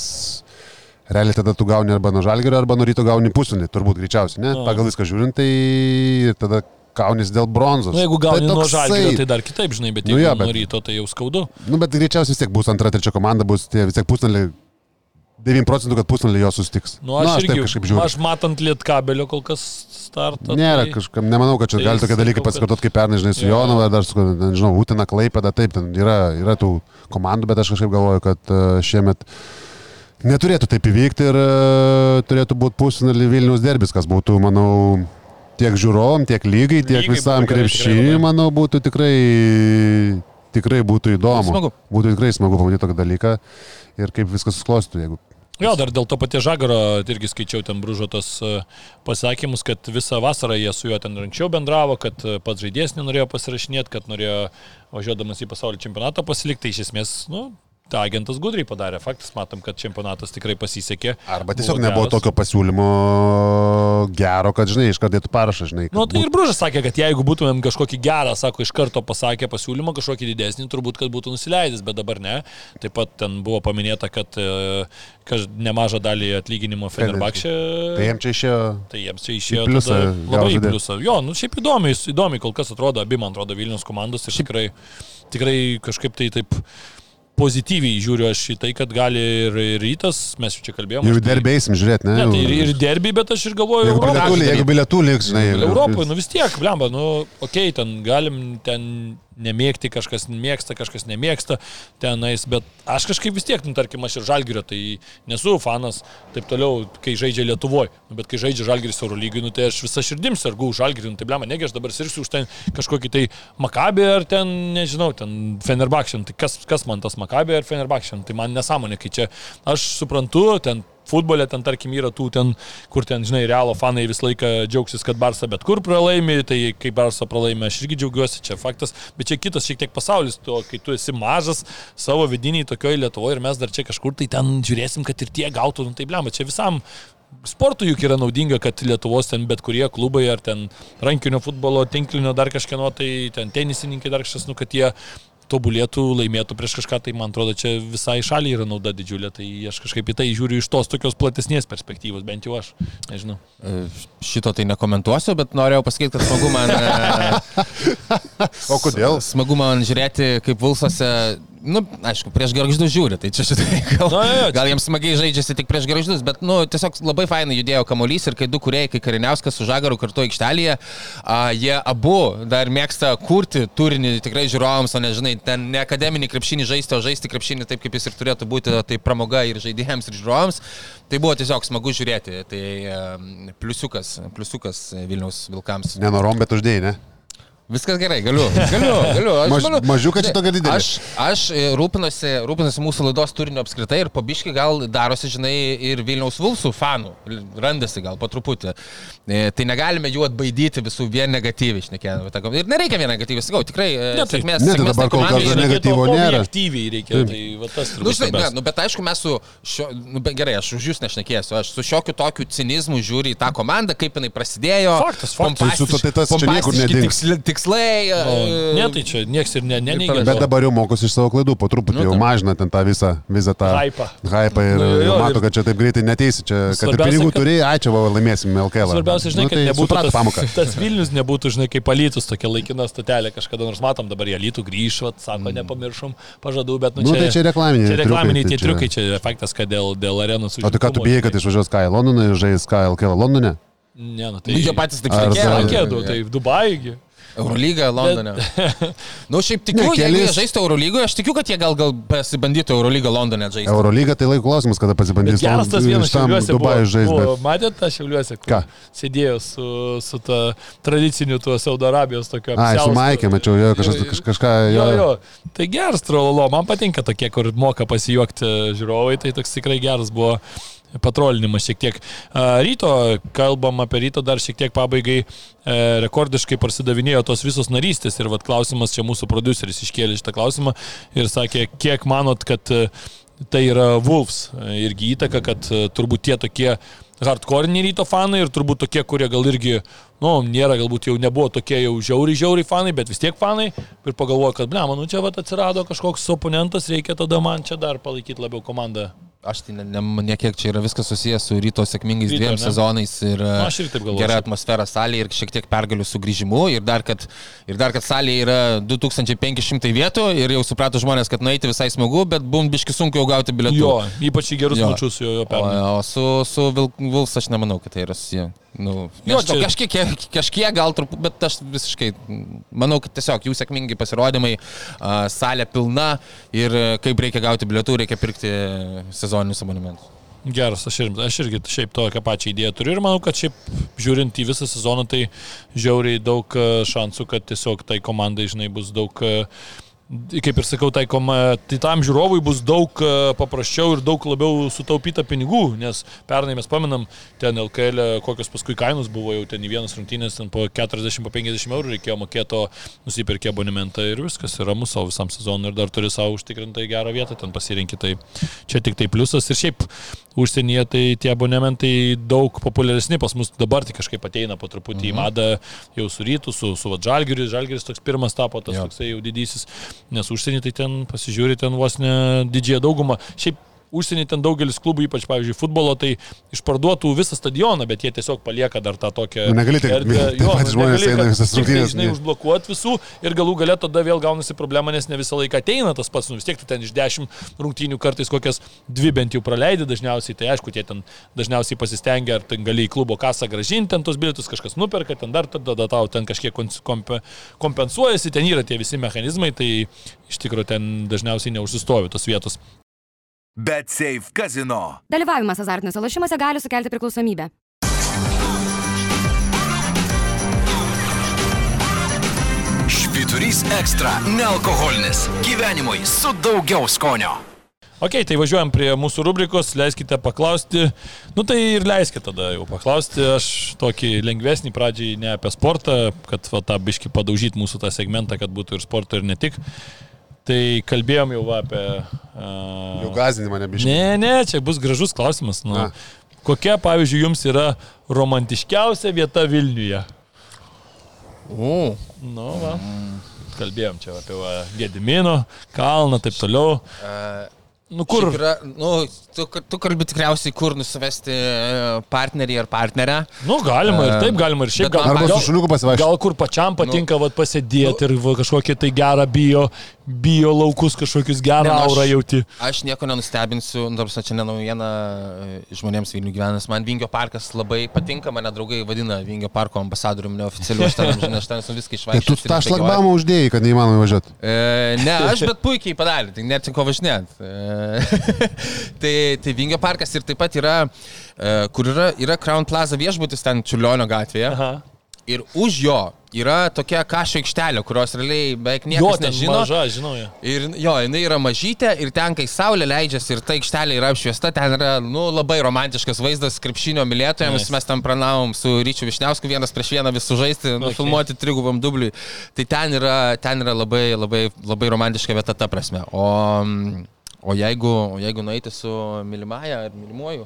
realiai tada tu gauni arba nuo žalgerio, arba nuo ryto gauni pusvalandį, turbūt greičiausiai, ne? Pagal viską žiūrint, tai tada kaunis dėl bronzos. Na, nu, jeigu gauni tai nuo žalgerio, tai dar kitaip, žinai, bet nu jeigu nu, ja, bet, nuo ryto, tai jau skaudu. Nu, bet greičiausiai vis tiek bus antra, trečia komanda, bus tie vis tiek pusvalandį 9 procentų, kad pusvalandį jo susitiks. Nu, aš, Na, aš irgi, kažkaip žiūriu. Aš matant lietkabelio kol kas startą. Nėra, tai... kažkam, nemanau, kad čia tai gali tokie dalykai pasikartoti kaip pernai, žinai, su ja. Jonova, dar su, nežinau, Utina Klaipėda, taip, ten yra, yra tų komandų, bet aš kažkaip galvoju, kad e, šiemet neturėtų taip įvykti ir uh, turėtų būti pusfinalį Vilnius derbis, kas būtų, manau, tiek žiūrovom, tiek lygai, tiek lygai visam krepšiniui, manau, būtų tikrai, tikrai būtų įdomu. Smagu. Būtų tikrai smagu pamatyti tokį dalyką ir kaip viskas susiklostytų, jeigu Jo, dar dėl to paties Žagaro irgi skaičiau ten bružotos e, pasakymus, kad visą vasarą jie su juo ten anksčiau bendravo, kad e, pats žaidėjas nenorėjo pasirašinėti, kad norėjo važiuodamas į pasaulio čempionatą pasilikti. Tai iš esmės, nu, tą agentas gudriai padarė. Faktas, matom, kad čempionatas tikrai pasisekė. Arba tiesiog buvo nebuvo geras. tokio pasiūlymo gero, kad, žinai, iškardėtų parašą, žinai. Na, nu, tai būt... ir Bružas sakė, kad jeigu būtumėm kažkokį gerą, sako, iš karto pasakė pasiūlymą, kažkokį didesnį, turbūt, kad būtų nusileidęs, bet dabar ne. Taip pat ten buvo paminėta, kad, e, kad nemažą dalį atlyginimo Fenerbakšė. Tai jiems čia išėjo. Tai jiems čia išėjo. Pliusą, labai į pliusą. Jo, nu šiaip įdomiai, įdomiai kol kas atrodo, abi man atrodo Vilnius komandos ir tikrai, tikrai kažkaip tai taip pozityviai žiūriu aš į tai, kad gali ir, ir rytas, mes jau čia kalbėjome. Ir derbį eisim žiūrėti, ne? ne tai ir, ir derbį, bet aš ir galvoju, jeigu bilietų, jeigu bilietų liks, žinai. Europoje, nu vis tiek, blemba, nu, okei, okay, ten galim ten nemėgti, kažkas mėgsta, kažkas nemėgsta tenais, bet aš kažkaip vis tiek, nu, tarkim, aš ir žalgirio, tai nesu fanas, taip toliau, kai žaidžia Lietuvoje, nu, bet kai žaidžia žalgiris Euro lygiai, nu, tai aš visą širdim sergu už žalgirį, nu, tai blema, negi aš dabar sirgsiu už ten kažkokį tai Makabį ar ten, nežinau, ten Fenerbakšin, tai kas, kas man tas Makabį ar Fenerbakšin, tai man nesąmonė, kai čia aš suprantu, ten futbole ten tarkim yra tų ten, kur ten, žinai, realo fanai visą laiką džiaugsis, kad Barsa bet kur pralaimi, tai kai Barsa pralaimi, aš irgi džiaugiuosi, čia faktas, bet čia kitas šiek tiek pasaulis, to, kai tu esi mažas savo vidiniai tokioje Lietuvoje ir mes dar čia kažkur tai ten žiūrėsim, kad ir tie gautų, nu tai blema, čia visam sportui juk yra naudinga, kad Lietuvos ten bet kurie klubai ar ten rankinio futbolo, tinklinio dar kažkieno, tai ten tenisininkai dar kažkas, nu kad jie tobulėtų, laimėtų prieš kažką, tai man atrodo, čia visai šaliai yra nauda didžiulė, tai aš kažkaip į tai žiūriu iš tos tokios platesnės perspektyvos, bent jau aš, nežinau. E, šito tai nekomentuosiu, bet norėjau pasakyti, kad smagu man... E, o kodėl? Smagu man žiūrėti, kaip Vulsose nu, aišku, prieš garždus žiūri, tai čia šitai gal, Na, jo, gal jiems smagiai žaidžiasi tik prieš garždus, bet, nu, tiesiog labai fainai judėjo kamuolys ir kai du kuriejai, kai Kariniauskas su Žagaru kartu aikštelėje, a, jie abu dar mėgsta kurti turinį tikrai žiūrovams, o ne, žinai, ten ne akademinį krepšinį žaisti, o žaisti krepšinį taip, kaip jis ir turėtų būti, tai pramoga ir žaidėjams, ir žiūrovams. Tai buvo tiesiog smagu žiūrėti, tai pliusiukas, pliusiukas Vilniaus Vilkams. Nenorom, bet uždėjai, ne? Viskas gerai, galiu. Galiu, galiu. Aš Maž- manau- mažiukas čia tokia didelė. Aš, aš e, rūpinuosi, rūpinuosi mūsų laidos turinio apskritai ir pabiški gal darosi, žinai, ir Vilniaus Vulsų fanų. Randasi gal po truputį. E, Tai negalime jų atbaidyti visų vien negatyviai išnekėdami. Ir nereikia vien negatyviai, sakau, tikrai e, Ne, tai- sėkmės. Ne, tai sėkmės dabar tai kol kas negatyvo nėra. Objektyviai reikia, tai va tas Nu, žinai, ne, nu, bet aišku, mes su, šio, nu, bet gerai, aš už jūs nešnekėsiu, aš su šiokiu tokiu cinizmu žiūriu į tą komandą, kaip jinai prasidėjo. Faktas, faktas. Tai su to- tai tas čia niekur nedings. Tikslai. O, e, Ne, tai čia nieks ir ne, neneigia. Bet dabar jau mokosi iš savo klaidų, po truputį Nu, jau mažina ten tą visą, visą tą Hypą. hypą ir Nu, jo, jo, mato, ir- kad čia taip greitai neteisi, čia, kad ir pinigų kad- turi, ai čia va, laimėsim LKL. Svarbiausia, žinai, nu, kad tai nebūtų suprato tas, pamoką. tas Vilnius nebūtų, žinai, kaip palytus tokia laikina stotelė kažkada, nors matom dabar jie lytų grįžo, sako, nepamiršom pažadų, bet nu Nu, čia... tai čia reklaminiai Čia reklaminiai triukai, tie tai čia- triukai, čia faktas, kad dėl, dėl arenos O tai ką tu bijai, kad išvažiuos ką į Londoną ir žais ką LKL Londone? Ne, nu tai... Nu, Jie patys taip. Sakė, Sakėdu, tai Dubajgi. Eurolyga Londone. Na, nu, šiaip tikiu, Ne, kelis- jie žaistų Eurolygoje, aš tikiu, kad jie gal, gal pasibandytų Eurolygą Londone žaisti. Eurolyga tai laiko klausimas, kada pasibandys Bet geras tas vienas šiauliuose buvo. Dubajui žais, buvo bet Matėte tą šiauliuose, Ką? sėdėjo su, su ta tradiciniu tuo Saudo Arabijos tokio Ai, su. Maikė, mačiau, jo, kažkas, kaž, kažką, Jo, jo. jo, tai geras trololo, man patinka tokie, kur moka pasijuokti žiūrovai, tai toks tikrai geras buvo patrolinimas šiek tiek. Ryto, kalbam apie ryto dar šiek tiek pabaigai, e, rekordiškai parsidavinėjo tos visos narystės ir vad klausimas, čia mūsų produceris iškėlė šitą klausimą ir sakė, kiek manot, kad e, tai yra Wolves E, irgi įtaka, kad turbūt tie tokie hardcore ryto fanai ir turbūt tokie, kurie gal irgi, nu, nėra, galbūt jau nebuvo tokie jau žiauriai, žiauriai fanai, bet vis tiek fanai ir pagalvojo, kad, ble, man, nu čia vat atsirado kažkoks oponentas, reikia tada man čia dar palaikyti labiau komandą. Aš tai ne, ne, ne kiek čia yra viskas susijęs su ryto sėkmingais Ryto, dviem ne? sezonais ir e, ir gera atmosfera salėje ir šiek tiek pergalių sugrįžimu ir dar, kad, ir dar, kad salėje yra 2500 vietų ir jau suprato žmonės, kad nueiti visai smagu, bet bum biški sunku jau gauti bilietų. Jo, ypač į gerus Jo. mačius jo, jo O, pernai. o su, su Vilks aš nemanau, kad tai yra susiję. Nu, Jo, nežinau, čia- kažkiek, kažkiek gal truputį, bet aš visiškai manau, kad tiesiog jų sėkmingi pasirodymai, salė pilna ir e, kaip reikia gauti bilietų, reikia pirkti sezoninius abonementus. Geras, aš irgi, aš irgi šiaip tokią pačią idėją turiu ir manau, kad šiaip žiūrint į visą sezoną, tai žiauriai daug e, šansų, kad tiesiog tai komandai, žinai, bus daug, e, kaip ir sakau, tai, koma, tai tam žiūrovui bus daug e, paprasčiau ir daug labiau sutaupyta pinigų, nes pernai mes paminam, ten LKL, e, kokios paskui kainos buvo jau ten į vienas rungtynės, ten po 40-50 eurų reikėjo mokėti, nusipirkė abonementą ir viskas yra mūsų visam sezonui ir dar turi savo užtikrintai gerą vietą, ten pasirinkti, tai. Čia tik tai pliusas ir šiaip užsienyje tai tie abonementai daug populiaresni pas mus dabar tik kažkaip ateina po truputį mhm. į madą jau su rytu, su, su Žalgiriu, Žalgiris toks pirmas tapo, tas Jo. toksai jau didysis, nes užsienį tai ten pasižiūri ten vos ne didžiąją daugumą. Šiaip užsienį ten daugelis klubų, ypač, pavyzdžiui, futbolo, tai išparduotų visą stadioną, bet jie tiesiog palieka dar tą tokią... Nu, negali taip- erdvę. taip Jo, patys žmonės negali, eina visas tik tai, rungtynes, Žinai, užblokuoti visų ir galų galę tada vėl gaunasi problema, nes ne visą laiką ateina tas pats, nu vis tiek tu ten iš dešimt rungtynių kartais kokias dvi bent jau praleidi dažniausiai, tai aišku, tie ten dažniausiai pasistengia, ar ten gali į klubo kasą gražinti, ten tos bilietus kažkas nuperka, ten dar tada tau ten kažkiek kompensuojasi, ten yra tie visi mechanizmai, tai iš tikrųjų ten dažniausiai neužsistovi tos vietos. Bet Safe Casino. Dalyvavimas azartiniuose lošimuose gali sukelti priklausomybę. Švyturys ekstra - nealkoholinis. Gyvenimui su daugiau skonio. Ok, tai važiuojam prie mūsų rubrikos, leiskite paklausti. Nu tai ir leiskite tada jau paklausti. Aš tokį lengvesnį pradžiai ne apie sportą, kad va, tą biški padaužyti mūsų tą segmentą, kad būtų ir sporto ir ne tik. Tai kalbėjom jau va, apie... Uh, Jau gazdinimą nebiškai. Ne, ne, čia bus gražus klausimas. Nu, Na. kokia, pavyzdžiui, jums yra romantiškiausia vieta Vilniuje? O, Nu, va. Kalbėjom čia apie va, Gedimino, kalną, taip toliau. Nu, kur? Kur? Yra, nu, tu, tu kalbi tikriausiai, kur nusivesti e, partnerį ar partnerę. Nu, galima ir taip, galima ir šiaip. Bet Gal, Arba gal, su šuniuku pasivaikščioti. gal kur pačiam patinka nu, pasėdėti ir va, kažkokį tai gerą bio, bio laukus, kažkokius gerą Ne, nu, aurą jauti. Aš nieko nenustebinsiu, nu, tarsi čia ne naujiena e, žmonėms Vilnių gyvenęs. Man Vingio parkas labai patinka, mane draugai vadina Vingio parko ambasadoriumi neoficialiu, aš ten, žinai, aš ten esu viską Tai tu išvaikščiojęs. tą šlagbaumą uždėjai, kad neįmanoma važiuoti. E, ne, aš bet puikiai padarė, tai net ko važinėt. E, tai, tai Vingio parkas ir taip pat yra, e, kur yra, yra Crown Plaza viešbutis ten Čiulionio gatvėje. Aha. ir už jo yra tokia kažko aikštelė, kurios realiai beveik Jo, niekas ten nežino. maža, žinau ją. Ir jo, jinai yra mažytė ir ten, kai saulė leidžiasi ir ta aikštelė yra apšviesta, ten yra, nu, labai romantiškas vaizdas krepšinio mylėtojams. Nice. Mes tam planavom su Ryčiu Višniausku vienas prieš vieną vis sužaisti, Okay. nufilmuoti trigubam dubliui. Tai ten yra, ten yra labai, labai, labai romantiška vieta ta prasme. O, mm, o, jeigu, o jeigu nueiti su mylimąja ar mylimuoju,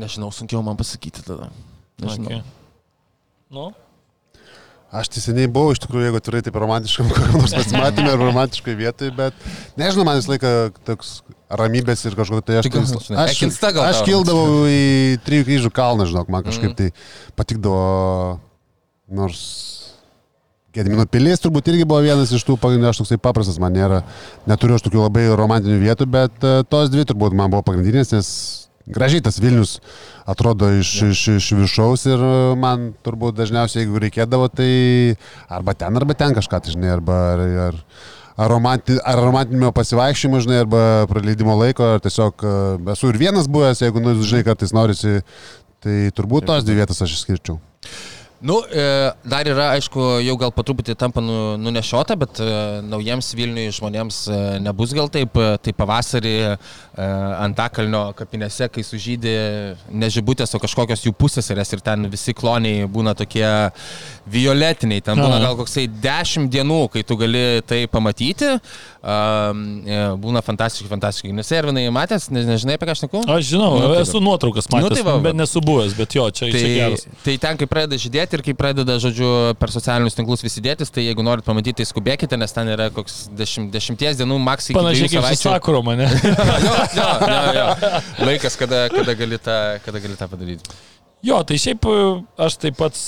nežinau, sunkiau man pasakyti tada. Nežinau. Okay. Nu, Aš tai seniai buvau, iš tikrųjų, jeigu turai taip romantiškam, kokiam nors pasimatymė ar romantiškai vietoj, bet nežinau, man visą laiką toks ramybės ir kažkokio tai aš... Tai aš, gal aš tau? kildavau į trijų kryžių kalną, žinok, man kažkaip tai patikdavo, nors... Gedimino pilis turbūt irgi buvo vienas iš tų pagrindinių, aš toksai paprastas, man nėra, neturiu aš tokių labai romantinių vietų, bet e, tos dvi turbūt man buvo pagrindinės, nes gražiai tas Vilnius atrodo iš, iš, iš viršaus ir man turbūt dažniausiai, jeigu reikėdavo, tai arba ten, arba ten kažką, tai žinai, arba ar, ar, ar, romanti, ar romantinio pasivaikščiojimo, žinai, arba praleidimo laiko, ar tiesiog e, esu ir vienas buvęs, jeigu, nu, žinai, kartais norisi, tai turbūt tos dvi vietas aš išskirčiau. Nu, e, dar yra, aišku, jau gal po truputį tampa nu, nunešiota, bet e, naujiems Vilniui žmonėms e, nebus gal taip. Tai pavasarį Antakalnio kapinėse, kai sužydė nežibutės, o kažkokios jų pusėserės ir ten visi kloniai būna tokie violetiniai. Ten būna gal koksai dešimt dienų, kai tu gali tai pamatyti. Um, būna fantastiškai, fantastiškai. Neservinai matęs, ne, nežinai apie ką aš neku? aš žinau, Nu, tai esu nuotraukas matęs, Nu, tai va, bet nesu buvęs, bet jo, čia, čia Tai, geras. tai ten, kai pradeda žydėti ir kai pradeda, žodžiu, per socialinius tinklus visi dėtis, tai jeigu norit pamatyti, tai skubėkite, nes ten yra koks dešimt, dešimties dienų maks iki Panašiai kaip. Sakuro mane. jo, jo, jo, jo. Laikas, kada, kada, gali tą, kada gali tą padaryti. Jo, tai šiaip e, aš taip pat,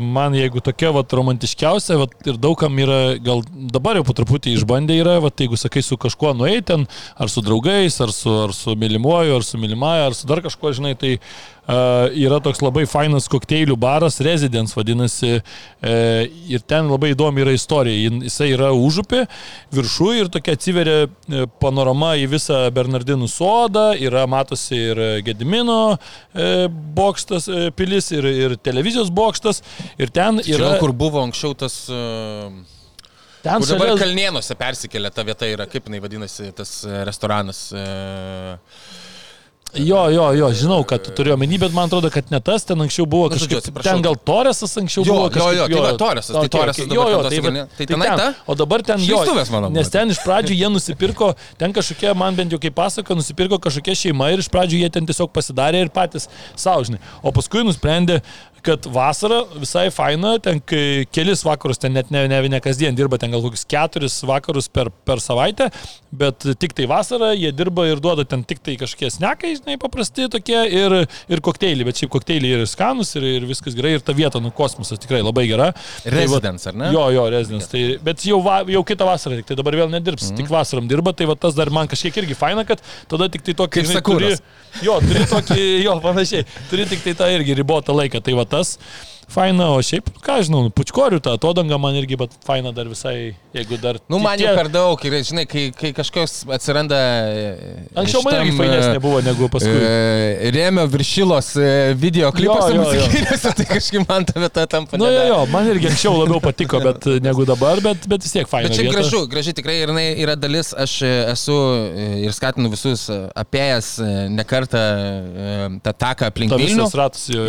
man jeigu tokia vat, romantiškiausia, vat, ir daugam yra, gal dabar jau po truputį išbandę yra, vat, jeigu sakai su kažkuo nueiti ten, ar su draugais, ar su, ar su mylimuoju, ar su mylimąja, ar su dar kažkuo, žinai, tai uh, yra toks labai fainas kokteilių baras, Residence vadinasi, uh, ir ten labai įdomi yra istorija. Jisai yra užupė, viršų ir tokia atsiveria e, panorama į visą Bernardinų sodą, yra matosi ir Gedimino e, bokštas, e, pilis, ir, ir televizijos bokštas, ir ten Yra, yra... kur buvo anksčiau tas... Uh, ten kur dabar šalia- Kalnienuose persikėlė ta vieta yra, kaip jinai vadinasi, tas e, restoranas. Uh, Jo, jo, jo, žinau, kad tu turi omeny, bet man atrodo, kad ne tas, ten anksčiau buvo Nu, atsiprašau. ten gal Toresas anksčiau Jo, buvo jo, kažkaip. jo, tai Toresas, tai Toresas okay. dabar Jo, jo, tai, va- tai tai tenai ten, ta? o dabar ten jo, nes ten iš pradžių jie nusipirko, ten kažkokie, man bent jau kaip pasako, nusipirko kažkokia šeima ir iš pradžių jie ten tiesiog pasidarė ir patys saužinai, o paskui nusprendė, kad vasara visai faina, ten kelis vakarus, ten net ne, ne, ne kasdien dirba, ten gal kokius keturis vakarus per, per savaitę, bet tik tai vasarą jie dirba ir duoda ten tik tai kažkokie snekai, žinai, paprasti tokie ir, ir kokteiliai, bet šiaip kokteiliai ir skanus ir, ir viskas gerai ir ta vieta, nu kosmosas tikrai labai gera. Tai va- Residence, ar ne? Jo, jo, residence. Tai, bet jau, va, jau kitą vasarą, tik tai dabar vėl nedirbs, mm. tik vasaram dirba, tai va tas dar man kažkiek irgi faina, kad tada tik tai tokį, Kaip žinai, turi, jo, turi tokį, jo, panašiai, turi tik tai tą irgi ribotą laiką, tai va tas faina, o šiaip, ką žinau, pučkorių tą atodangą man irgi, bet faina dar visai, jeigu dar... Nu, man jau per daug, ir, žinai, kai, kai kažkoks atsiranda... e, Anksčiau man irgi fainesnė e, buvo negu paskui. e, Rėmio viršilos e, video klipas tai kažkaip man ta vieta tampa. Nu, jo, jo, man irgi anksčiau labiau patiko, bet negu dabar, bet, bet vis tiek faina. Bet šiaip vieta. gražu, graži tikrai ir jinai yra dalis, aš e, esu e, ir skatinu visus e, apėjęs e, ne kartą e, tą taką aplink Ta Vilnių.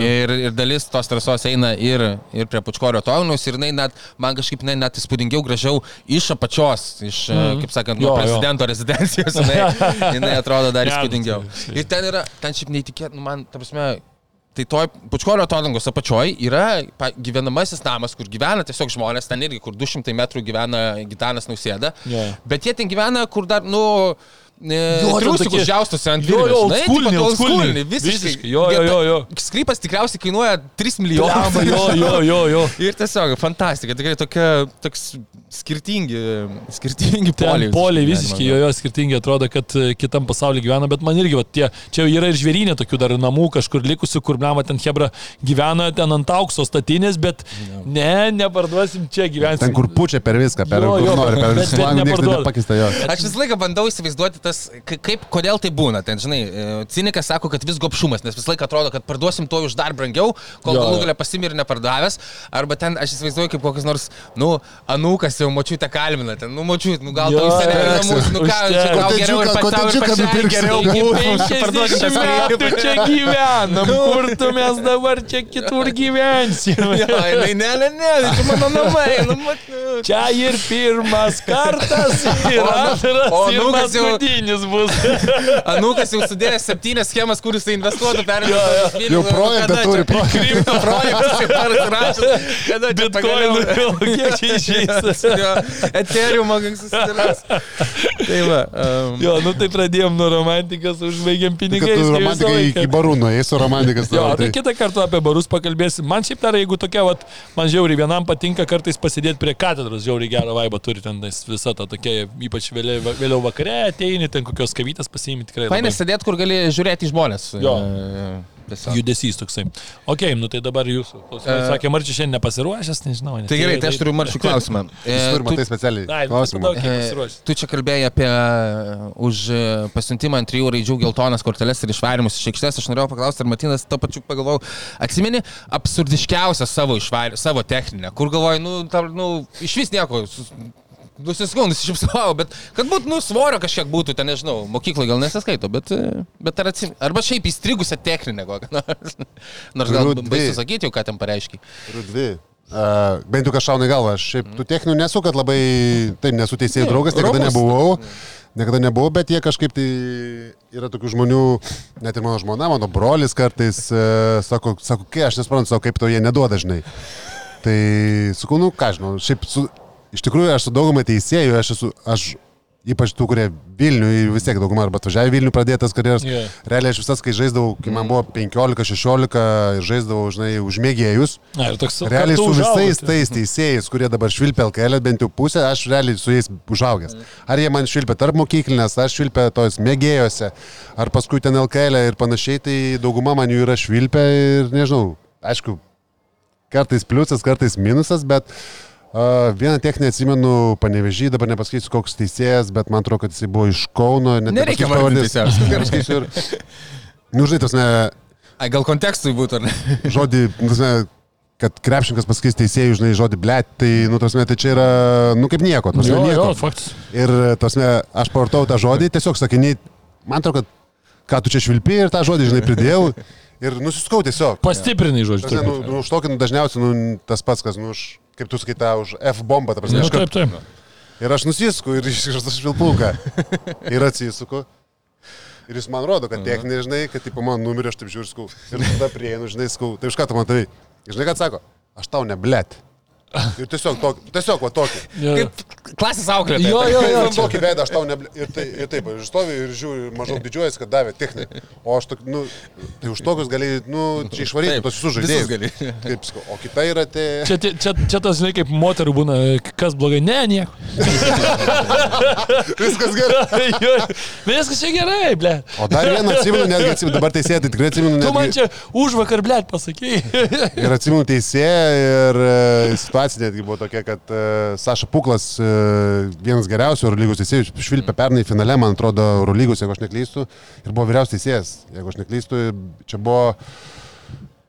Ir, ir dalis tos trasos eina ir, ir prie Pučkorio tognus ir jinai net, man kažkaip jinai net įspūdingiau gražiau iš apačios, iš, mm. kaip sakant, nuo Jo, jo. prezidento rezidencijos, jinai, jinai atrodo dar įspūdingiau. Ir ten yra, ten šiaip neįtikėtina, nu, man, ta prasme, Tai toj Pučkorio atodangos apačioj yra gyvenamasis namas, kur gyvena tiesiog žmonės, ten irgi, kur 200 metrų gyvena Gitanas Nausėda. Jo. Bet jie ten gyvena, kur dar, nu, Jo, ten triusikus džiaustosi ant Jo, jo, tipo, oldschooliniai. oldschooliniai, Visiškai. Jo, jo, jo, jo. Sklypas tikriausiai kainuoja 3 Blemba, milijonus. jo, jo, jo, jo. Ir tiesiog fantastika, tikrai tokia, toks skirtingi, skirtingi Ten poliai. poliai visiškai jo, jo skirtingi atrodo, kad e, kitam pasaulyje gyvena, bet man irgi, va, tie, čia yra ir žvėrynė tokių dar namų kažkur likusių, kur blema ten Hebra gyvena, ten ant aukso statinės, bet ne, neparduosim čia gyventi. Ten, kur pučia per viską, per Jo, jo, nori, per bet- visą bet langą, niekas neparduoda. nepakista jo. Aš visą laiką bandau įsivaizduoti tas tas, ka- kaip, kodėl tai būna. Ten, žinai, e, cinikas sako, kad vis gopšumas, nes visą laiką atrodo, kad parduosim to už dar brangiau, kol galų galę pasimir nepardavęs. Arba ten, aš įsivaizduoju, kaip kokias nors, nu, anūkas jau močiutę kalbina, ten, nu, močiut, nu, gal tau namus, nu, ką, čia gal geriau ir pats tau ir pačiai geriau būtų. 50 metų čia gyvenam, kur tu mes dabar čia kitur gyvensime. Jo, jinai, ne, ne, ne, tai čia mano namai, nu, mat, nu. Čia ir pirmas kartas, ir nu- antras, ir anūkas paskutinis bus. Anūkas jau sudėjęs septynias schemas, kur jisai investuotų, perėjo. Jau projektą turi, Krypto projektas jau parašęs. Kada čia pagaliau? kiek čia išeis. Jo, Ethereum man susidėlės. Tai va. Um, Jo, nu tai pradėjom nuo romantikos, užbaigėm Kad pinigais. visą romantikai iki barų nuėjai su romantikas. Jo, tavo, tai kitą kartą apie barus pakalbėsim. Man šiaip dar, jeigu tokia, vat, man žiauriai vienam patinka kartais pasidėti prie katedros, žiauriai gerą vaibą turi ten visa ta tokia, ypač vėliau, vėliau vakare ateini, ten kokios kavytės pasiimi tikrai. labai. Fainai sėdėti, kur gali žiūrėti į žmonės. Jo. E, tiesiog. Judesys toksai. Ok, nu tai dabar jūsų. klausimai. E, Sakė, Marčiai šiandien nepasiruošęs, nežinau. Tai gerai, tai aš turiu maršų klausimą. E, tu- matai specialiai. Ai, Klausimą. pasiruošęs? Tu čia kalbėjai apie uh, už uh, pasiuntimą ant trijų raidžių geltonas korteles ir išvarimus iš aikštės. Aš norėjau paklausti, ar Matinas to pačiu pagalvojau, atsimeni absurdiškiausią savo išvarį, savo techninę, kur galvoji, nu, ta, nu iš vis nieko. Nusiskau, nusišypsau, bet kad būtų, nu, svorio kažkiek būtų, ten nežinau, mokykloje gal nesiskaito, bet, e, bet ar atsim... Arba šiaip įstrigusią techninę kokią nors. Nors gal Turiu dvi. baisu sakyti jau, ką ten pareiškiai. Turiu dvi. Uh, bent jau kažkauna į galvą. Aš šiaip tų techninių nesu, kad labai, taip, nesu teisėjų draugas, niekada Romus. nebuvau. Niekada nebuvau, bet jie kažkaip tai yra tokių žmonių, net ir mano žmona, mano brolis kartais uh, sako, sako, kai aš nesuprantu, sako, kaip to jie neduoda dažnai. Tai sakau, nu ką žinau, šiaip su, iš tikrųjų aš su daugumai teisėjų, aš esu, aš ypač tų, kurie Vilniui vis tiek daugumą arba atvažiavę Vilnių pradėtas karjeras. Jo. Realiai aš visas, kai žaisdavau, kai man buvo 15-16 ir žaisdavau, žinai, užmėgėjus. Na, toks Realiai su visais užaugote. tais teisėjais, kurie dabar švilpia LKL, bent jau pusę, aš realiai su jais užaugęs. Ar jie man švilpia tarp mokyklinės, ar švilpia tos mėgėjose, ar paskui ten LKL ir panašiai, tai dauguma man jų yra švilpia ir nežinau, aišku, kartais pliusas, kartais minusas, bet vieną techninę atsimenu, panevežį, dabar nepasakysiu koks teisėjas, bet man atrodo, kad jisai buvo iš Kauno. net Nereikia pavardės. Nepasakysiu ir... Nu, žinai, tas ne, Ai, gal kontekstui būtų, ar ne? žodį, nu, ta prasme, kad krepšininkas pasakys teisėjui, žinai, žodį blėt, tai, nu, tas tai čia yra, nu, kaip nieko, tas Jo, nieko. jo, faktas. Ir, tas aš pavartau tą žodį, tiesiog sakiniai, man atrodo, kad ką tu čia švilpi ir tą žodį, žinai, pridėjau ir nusiskau tiesiog. Pastiprinai, žodžiu. Tas, ne, nu, nu, už tokį, nu, dažniausiai, nu, tas pats, kas, nu, už, kaip tu sakai, tą už F bombą, ta prasme, Nu, taip, taip. Ir aš nusisku ir iškištas švilpuką. Ir atsisuku. Ir jis man rodo, kad techninė, žinai, kad, tipo, man numirė, aš taip žiūriu, skau. Ir tada prieinu, žinai, skau. Tai iš ką tu matai? Ir žinai, ką atsako? Aš tau neblėt. Ir tiesiog, tok, tiesiog va tokį. Kaip klasės auklėtojas. Jo, jo, jo. Ir tokį veidą aš tau neblėt. Ir, tai, ir taip, ir stovi ir žiūri, maždaug didžiuojasi, kad davė techninį. O aš, tok, nu, tai už tokius gali, nu, čia išvaryti tos visus žaidėjus. gali. Kaip o kita yra te... Čia, tie- čia, čia tas, žinai, kaip moterų būna, kas blogai, ne, nieko. Viskas gerai. Jo, Viskas čia gerai, ble. O dar vieną atsimenu, netgi atsimenu, dabar teisėjai, tai tikrai atsimenu. Tu man Netgi... čia už vakar, ble, pasakėjai. Ir atsimenu teisėją ir e, situacija netgi buvo tokia, kad e, Saša Puklas, e, vienas geriausių Eurolygos teisėjų, švilpė pernai finale, man atrodo, Eurolygos, jeigu aš neklystu, ir buvo vyriausias teisėjas, jeigu aš neklystu, čia buvo...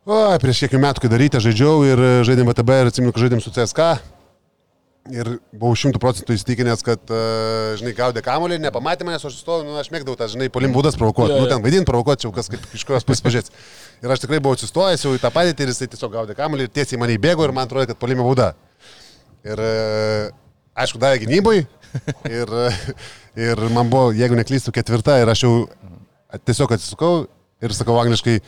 O, prieš kiek metų, kai daryti, žaidžiau ir žaidėm VTB ir atsimenu, kad žaidėm su CSK. Ir buvau šimtų procentų įsitikinęs, kad, uh, žinai, gaudė kamuolį, nepamatė manęs, aš stoviu, nu, aš mėgdavau tą, žinai, polim būdas provokuoti. Nu, ten vaidinti provokuoti, čia jau kas kaip iš kurios pusės pažiūrėti. Ir aš tikrai buvau atsistojęs jau į tą padėtį ir jisai tiesiog gaudė kamuolį ir tiesiai mane įbėgo ir man atrodo, kad polime bauda. Ir, uh, aišku, davė gynybai. Ir, uh, ir man buvo, jeigu neklystu, ketvirta ir aš jau tiesiog atsisukau ir sakau angliškai,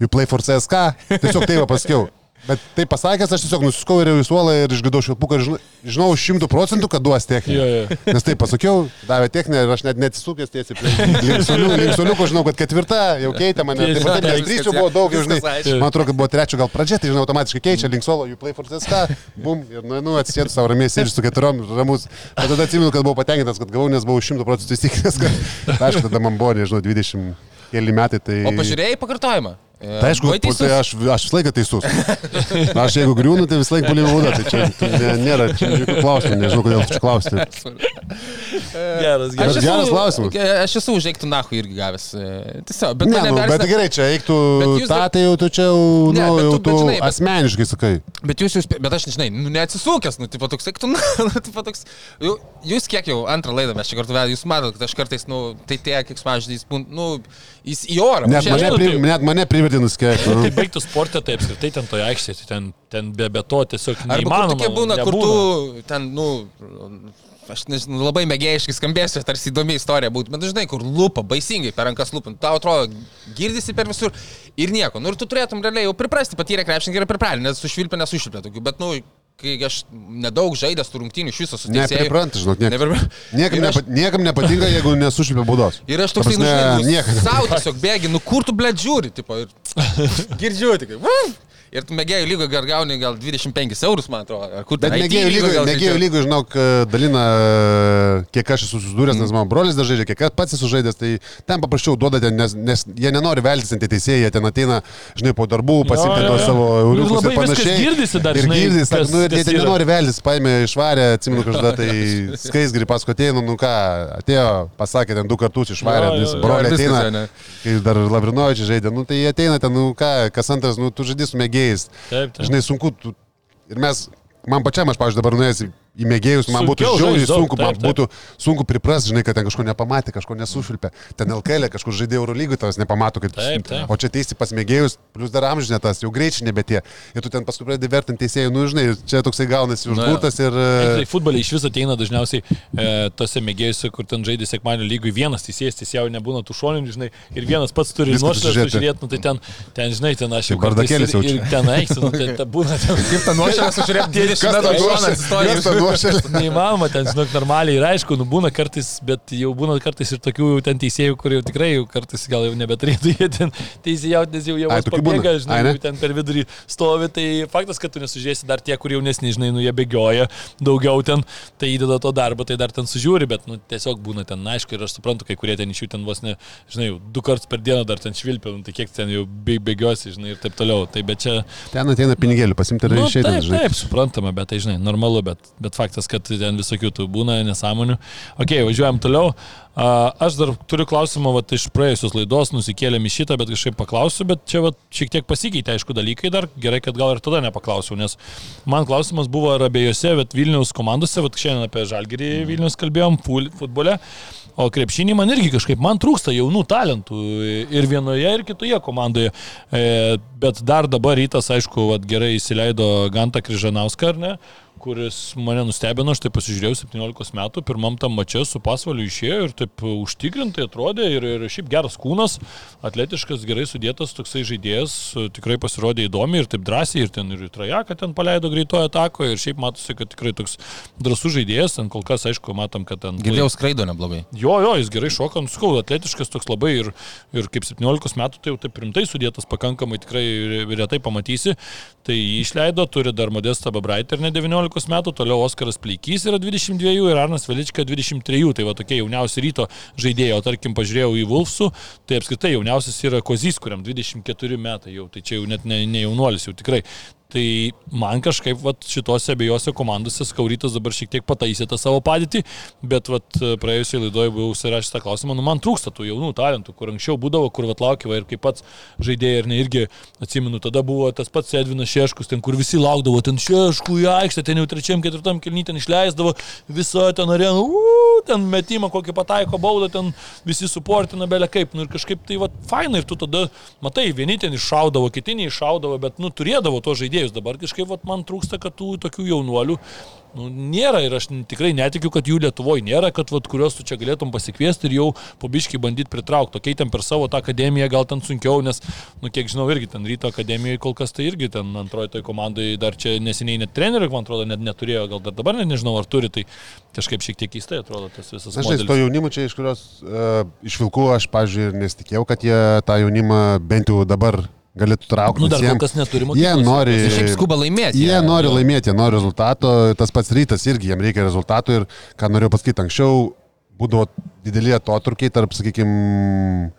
you play for CSK. Tiesiog taip pasakiau. Bet tai pasakęs, aš tiesiog nusiskau ir į suolą ir išgirdau švilpuką žinau- šimtų procentų, kad duos techninę. Jo, jo. Nes taip pasakiau, davė techninę ir aš net neatsisukęs tiesiai prie linksoliukų, žinau, kad ketvirta jau keitė mane. Taip, pat, nes trys jau buvo daug, žinai. Man atrodo, kad buvo trečio gal pradžia, tai žinau, automatiškai keičia linksolo, you play for CSK, bum, ir nu, nu atsisėdu savo ramiai ir su keturiom ramus. Bet tada atsimenu, kad buvau patenkintas, kad gavau, nes buvau šimtų procentų įsitikinęs, kad, aišku, tada man buvo, nežinau, 20 keli metai. Tai... O pažiūrėjai pakartojimą? E, Tai aišku, tai aš, aš visą laiką teisus. Aš jeigu griūnu, tai visą laiką puolimu būda. Tai čia tai nė- nėra čia jokių klausimų, nežinau, kodėl čia klausti. Geras, geras. geras klausimas. Aš esu užeiktų nahu irgi gavęs. e, Tiesiog, bet Ne, nu, bet gerai, čia eiktų, jūs tą dar- tai jau tu čia jau, Ne, nu, jau tu- bet tu žinai, bet- asmeniškai sakai. Bet jūs, jūs, bet aš nežinai, nu, neatsisukęs, nu, tipo toks, eiktų, nu, tipo toks, jau- jūs kiek jau antrą laidą mes čia kartu vedame, jūs matote, kad aš kartais, nu, tai tie, kiek smažinys, nu, jis į orą. Net mane, žinau, privertė nuskėti. Tai baigtų sportą, tai apskritai ten toje aikštėje, tai ten, ten be, be to tiesiog kur neįmanoma. tokie būna, kur nebūna. tu ten, nu, aš nežinau, labai mėgėjiškai skambėsiu, tarsi įdomi istorija būtų, bet žinai, kur lupa, baisingai per rankas lupant, tau atrodo, girdisi per visur ir nieko. Nu ir tu turėtum realiai jau priprasti, patyrę krepšininkai yra priprasti, nes sušvilpę, nesušvilpę tokių, bet, nu, kai aš nedaug žaidęs rungtynių iš viso su teisėju. Nepripranta, žinok, niekam. Nepripra- Niekam, aš- nepa, niekam nepatinka, jeigu nesušlipė būdos. Ir aš Ta toksai, nu, žinai, nu, savo tiesiog bėgi, nu kur tu blėt žiūri, tipo, ir girdžiu tik. Ir tu mėgėjų lygo gal gauni gal 25 eurus, man atrodo. Bet mėgėjų lygoj lygų, gal mėgėjų lygų, žinok, dalina, kiek aš esu susidūręs, nes mano brolis dar žaidžia, kiek aš pats esu žaidęs, tai ten paprasčiau duoda, ten, nes, nes jie nenori veltis ant teisėjai, jie ten ateina, žinai, po darbų, jo. savo Ir euriukus labai ir panašiai. girdisi dar, ir žinai, girdisi, kas- nu, ir jie ten nenori veltis, paėmė išvarę, atsimenu kažkada, tai skaisgri paskui ateina, nu ką, atėjo, pasakė ten du kartus jo, nes broliai Ir ateina, kai dar Lavrinovičiai žaidė, nu tai jie ateina ten, nu ką, kas antras, nu tu žaidži su mėgėjais. Taip, taip. Žinai, sunku. Tu, ir mes, man pačiam, aš, pavyzdžiui, dabar nuėjęs į- į mėgėjus, man būtų žiauriai sunku, man būtų sunku pripras, žinai, kad ten kažko nepamatė, kažko nesušvilpė. Ten LKL, kažkur žaidė Eurolygui, tavas nepamato, kad... Taip, taip. O čia teisti pas mėgėjus, plus dar amžinė tas, jau greičiai nebetie. Ir tu ten paskui pradedi vertinti teisėjų, nu žinai, čia toksai gaunasi užgultas ir... Tai futbolai iš viso ateina dažniausiai e, tose mėgėjose, kur ten žaidė sekmanio lygui, vienas teisėjas teisėjau nebūna tų šoninių, žinai, ir vienas pats turi nuošalę sužiūrėti, nu, tai ten, ten, žinai, ten aš jau Kaip bardakėlis ir, jaučiu. ir ten eiksi, nu, tai ta būna ten. Kaip tą nuošalę sužiūrėti 20 Kas metų tą šoną nuošalę? atsistoja. Nuošalę? Neįmanoma, ten, žinok, normaliai ir aišku, nu būna kartais, bet jau būna kartais ir tokių jau ten teisėjų, kur jau tikrai jau kartais gal jau nebeturėtų jie ten teisėjauti, nes jau jau pabėga, žinai, Ai, ten per vidurį stovi, tai faktas, kad tu nesužiūrėsi dar tie, kur jaunesni, žinai, nu jie bėgioja daugiau ten, tai įdeda to darbo, tai dar ten sužiūri, bet, nu, tiesiog būna ten, na, aišku, ir aš suprantu, kai kurie ten iš jų ten vos ne, žinai, du kartus per dieną dar ten švilpia, nu, tai kiek ten jau bė- bėgiosi, žinai, ir taip toliau. Tai bet čia, Ten ateina pinigėlių, pasimti ir Nu, išeiti. taip, taip, suprantama, bet tai žinai, normalu, bet, bet faktas, kad ten visokių tų būna nesąmonių. Ok, važiuojam toliau. Aš dar turiu klausimą, vat, iš praėjusios laidos, nusikėlėm į šitą, bet kažkaip paklausiu, bet čia vat, šiek tiek pasikeitė, aišku, dalykai dar. Gerai, kad gal ir tada nepaklausiau, nes man klausimas buvo, ar abiejose vat, Vilniaus komandose, vat, šiandien apie Žalgirį Vilnius kalbėjom, futbole. O krepšinį man irgi kažkaip, man trūksta jaunų talentų ir vienoje, ir kitoje komandoje. E, bet dar dabar rytas, aišku, vat, gerai įsileido Gantą Kryžanauską, ar ne? kuris mane nustebino, aš tai pasižiūrėjau 17 metų, pirmam tam mače su pasvaliu išėjo ir taip užtikrintai atrodė ir, ir šiaip geras kūnas, atletiškas, gerai sudėtas toksai žaidėjas, tikrai pasirodė įdomi ir taip drąsiai ir ten ir į trajeką ten paleido greitojo atako ir šiaip matosi, kad tikrai toks drąsus žaidėjas, ten kol kas aišku matom, kad ten... Girdėjau skraido neblogai. Jo, jo, jis gerai šoka, nuskau, atletiškas toks labai ir, ir kaip 17 metų tai jau taip rimtai sudėtas, pakankamai tikrai retai pamatysi. Tai jį išleido, turi dar Modestą Babraitę ir ne 19 metų, toliau Oskaras Pleikys yra 22 ir Arnas Velička 23, tai va tokie jauniausi ryto žaidėjai, o tarkim pažiūrėjau į Vulfsų, tai apskritai jauniausias yra Kozys, kuriam 24 metai jau, tai čia jau net ne, ne jaunuolis jau tikrai. Tai man kažkaip vat, šitose abiejose komandose Skaurytas dabar šiek tiek pataisė tą savo padėtį, bet vat, praėjusioje laidoje buvau užsirašęs tą klausimą, nu man trūksta tų jaunų talentų, kur anksčiau būdavo, kur vat laukiava ir kaip pats žaidėjai ir ne irgi, atsimenu, tada buvo tas pats Edvinas Šeškus, ten kur visi laukdavo, ten Šeškų į aikštę, ten jau trečiam, ketvirtam kelnytę išleisdavo, visą ten areną, ten metimą kokį pataiko baudą, ten visi suportina belė kaip, nu ir kažkaip tai vat, fainai ir tu tada, matai, vieni ten iššaudavo, kiti neiššaudavo, bet nu turėdavo to žaidėjus, dabar kažkaip vat, man trūksta, kad tų tokių jaunuolių nu, nėra ir aš tikrai netikiu, kad jų Lietuvoje nėra, kad vat, kuriuos tu čia galėtum pasikviesti ir jau pobiškai bandyti pritraukti. Tokiai ten per savo tą akademiją gal ten sunkiau, nes, nu, kiek žinau, irgi ten ryto akademijoje kol kas tai irgi ten antroji toj komandai dar čia neseniai net trenerių, man atrodo, net neturėjo, gal dar dabar net nežinau, ar turi, tai kažkaip šiek tiek keistai atrodo tas visas. Aš modelis. to jaunimo čia, iš kurios uh, iš Vilkų aš, pažiūrėjau, nesitikėjau, kad jie tą jaunimą bent jau dabar galėtų traukti. Nu, dar nes kol jiem- kas neturi Jie mokyklos. nori. Jie šiaip skuba laimėti. Jie nori laimėti, jie nori rezultato, tas pats rytas irgi jiems reikia rezultatų ir, ką norėjau pasakyti, anksčiau būdavo dideli atotrukiai tarp, sakykime,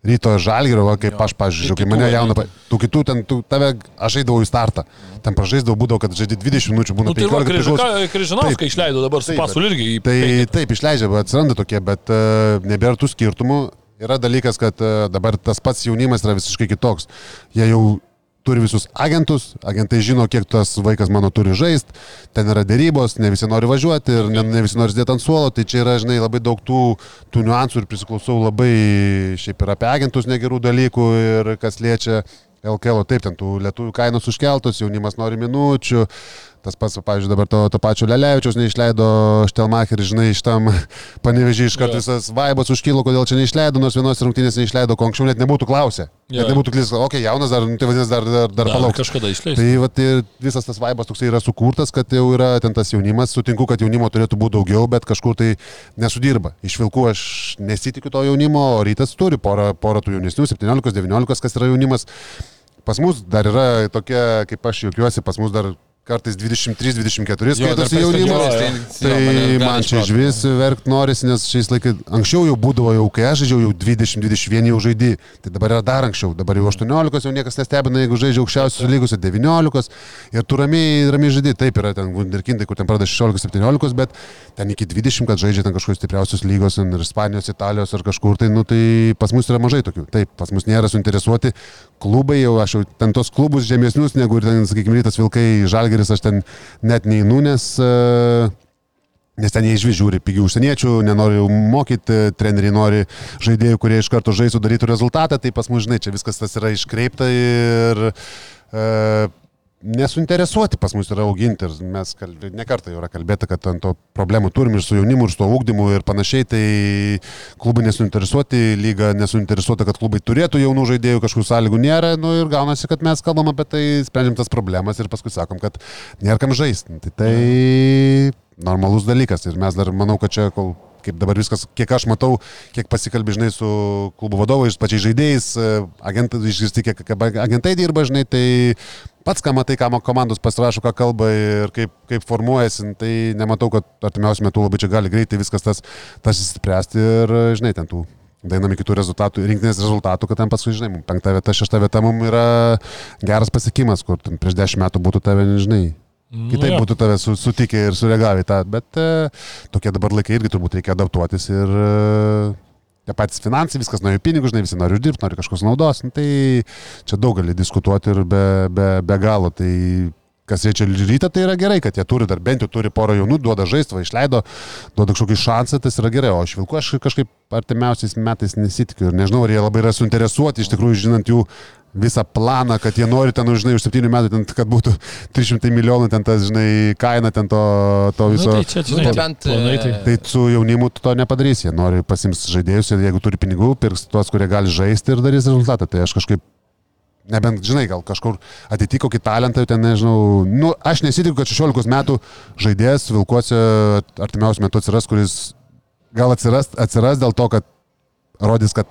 ryto žalgyro, va, kaip aš, pažiūrėjau, kai mane jauna, tų kitų, ten, tu, tave, aš eidavau į startą, ten pražaisdavau, būdavo, kad žaidži 20 minučių, būna Nu, tai va, 15 priklauso. Križina- Križinauską išleido dabar su pasulu irgi. Tai taip, išleidžia, bet atsiranda tokie, bet uh, nebėra tų skirtumų. Yra dalykas, kad uh, dabar tas pats jaunimas yra visiškai kitoks. Jie jau turi visus agentus, agentai žino, kiek tas vaikas mano turi žaisti, ten yra dėrybos, ne visi nori važiuoti ir ne, ne visi nori sėdėti ant suolo, tai čia yra, žinai, labai daug tų, tų niuansų ir prisiklausau labai šiaip ir apie agentus negerų dalykų ir kas liečia LKL, taip, ten tų lietuvių kainos užkeltos, jaunimas nori minučių. Tas pats, pavyzdžiui, dabar to, to pačio Lelevičiaus neišleido Štelmacherį, žinai, iš tam panevežiai iš karto Jo. visas vaibas užkilo, kodėl čia neišleido, nors vienos rungtynės neišleido, ko anksčiau net nebūtų klausę. Jo. Net nebūtų klystas, okei, okay, jaunas dar, nu, tai vadinasi, dar, dar, dar palauk. kažkada išleis. Tai vat, visas tas vaibas toksai yra sukurtas, kad jau yra ten tas jaunimas, sutinku, kad jaunimo turėtų būti daugiau, bet kažkur tai nesudirba. Iš vilkų aš nesitikiu to jaunimo, o rytas turi porą, porą tų jaunesnių, 17-19, kas yra jaunimas. Pas mus dar yra tokia, kaip aš juokiuosi, pas mus dar kartais 23-24 Jo, dar skaitosi perspektyvos, tai- jo, Tai gali man čia iš vis verkt norisi, nes šiais laikais anksčiau jau būdavo, jau kai aš žaidžiau, jau 20-21 jau žaidži. Tai dabar yra dar anksčiau, dabar jau 18 jau niekas nestebina, jeigu žaidžia aukščiausios lygos, 19 ir tu ramiai, ramiai žaidži. Taip yra ten Wunderkindai, kur ten pradeda 16-17, bet ten iki 20, kad žaidžia ten kažkokios stipriausios lygos, ir Ispanijos, Italijos ar kažkur, tai, nu, tai pas mus yra mažai tokių. Taip, pas mus nėra suinteresuoti klubai, jau aš jau ten tos klubus žemesnius, negu ir ten, sakykime, rytas Vilkai, Žalgeris, aš ten net neįnu, nes uh, Nes ten jie iš vis žiūri pigių užsieniečių, nenori jų mokyti, treneriai nori žaidėjų, kurie iš karto žaisų darytų rezultatą, tai pas mus, žinai, čia viskas tas yra iškreipta ir e, nesuinteresuoti pas mus yra auginti. Ir mes kalbė, nekartą jau yra kalbėta, kad ant to problemų turim ir su jaunimu, ir su to ūkdymu ir panašiai, tai klubai nesuinteresuoti, lyga nesuinteresuota, kad klubai turėtų jaunų žaidėjų, kažkokių sąlygų nėra, nu ir gaunasi, kad mes kalbam apie tai, sprendžiam tas problemas ir paskui sakom, kad nėra kam žaisti. Tai, tai normalus dalykas ir mes dar manau, kad čia kol kaip dabar viskas, kiek aš matau, kiek pasikalbė, žinai, su klubo vadovais, pačiais žaidėjais, agentai, išgirsti, kiek agentai dirba, žinai, tai pats, ką matai, ką komandos pasirašo, ką kalba ir kaip, kaip formuojasi, tai nematau, kad artimiausiu metu labai čia gali greitai viskas tas, tas įspręsti ir, žinai, ten tų dainami kitų rezultatų, rinktinės rezultatų, kad ten paskui, žinai, penkta vieta, šešta vieta mums yra geras pasiekimas, kur prieš dešimt metų būtų tave, nežinai, Nu Kitaip jo. būtų tave su, sutikę ir sureagavę tą, bet e, tokie dabar laikai irgi turbūt reikia adaptuotis ir e, tie patys finansai, viskas jų pinigų, žinai, visi nori uždirbti, nori kažkokios naudos, nu, tai čia daug gali diskutuoti ir be, be, be galo. Tai kas reičia rytą, tai yra gerai, kad jie turi dar bent jau turi porą jaunų, duoda žaisti, išleido, duoda kažkokį šansą, tas yra gerai, o aš vilku aš kažkaip artimiausiais metais nesitikiu ir nežinau, ar jie labai yra suinteresuoti, iš tikrųjų, žinant jų visą planą, kad jie nori ten, žinai, už 7 metų, ten, kad būtų 300 milijonų, ten tas, žinai, kaina ten to, to Nu, viso. tai čia, Nu, žinai, nebent, planai, tai... Tai su jaunimu tu to nepadarys, jie nori pasims žaidėjus ir jeigu turi pinigų, pirks tuos, kurie gali žaisti ir darys rezultatą. Tai aš kažkaip, nebent, žinai, gal kažkur atitiko kokį talentą, ten nežinau, nu, aš nesitikiu, kad 16 metų žaidėjas Vilkuose artimiausiu metu atsiras, kuris gal atsiras, atsiras dėl to, kad rodys, kad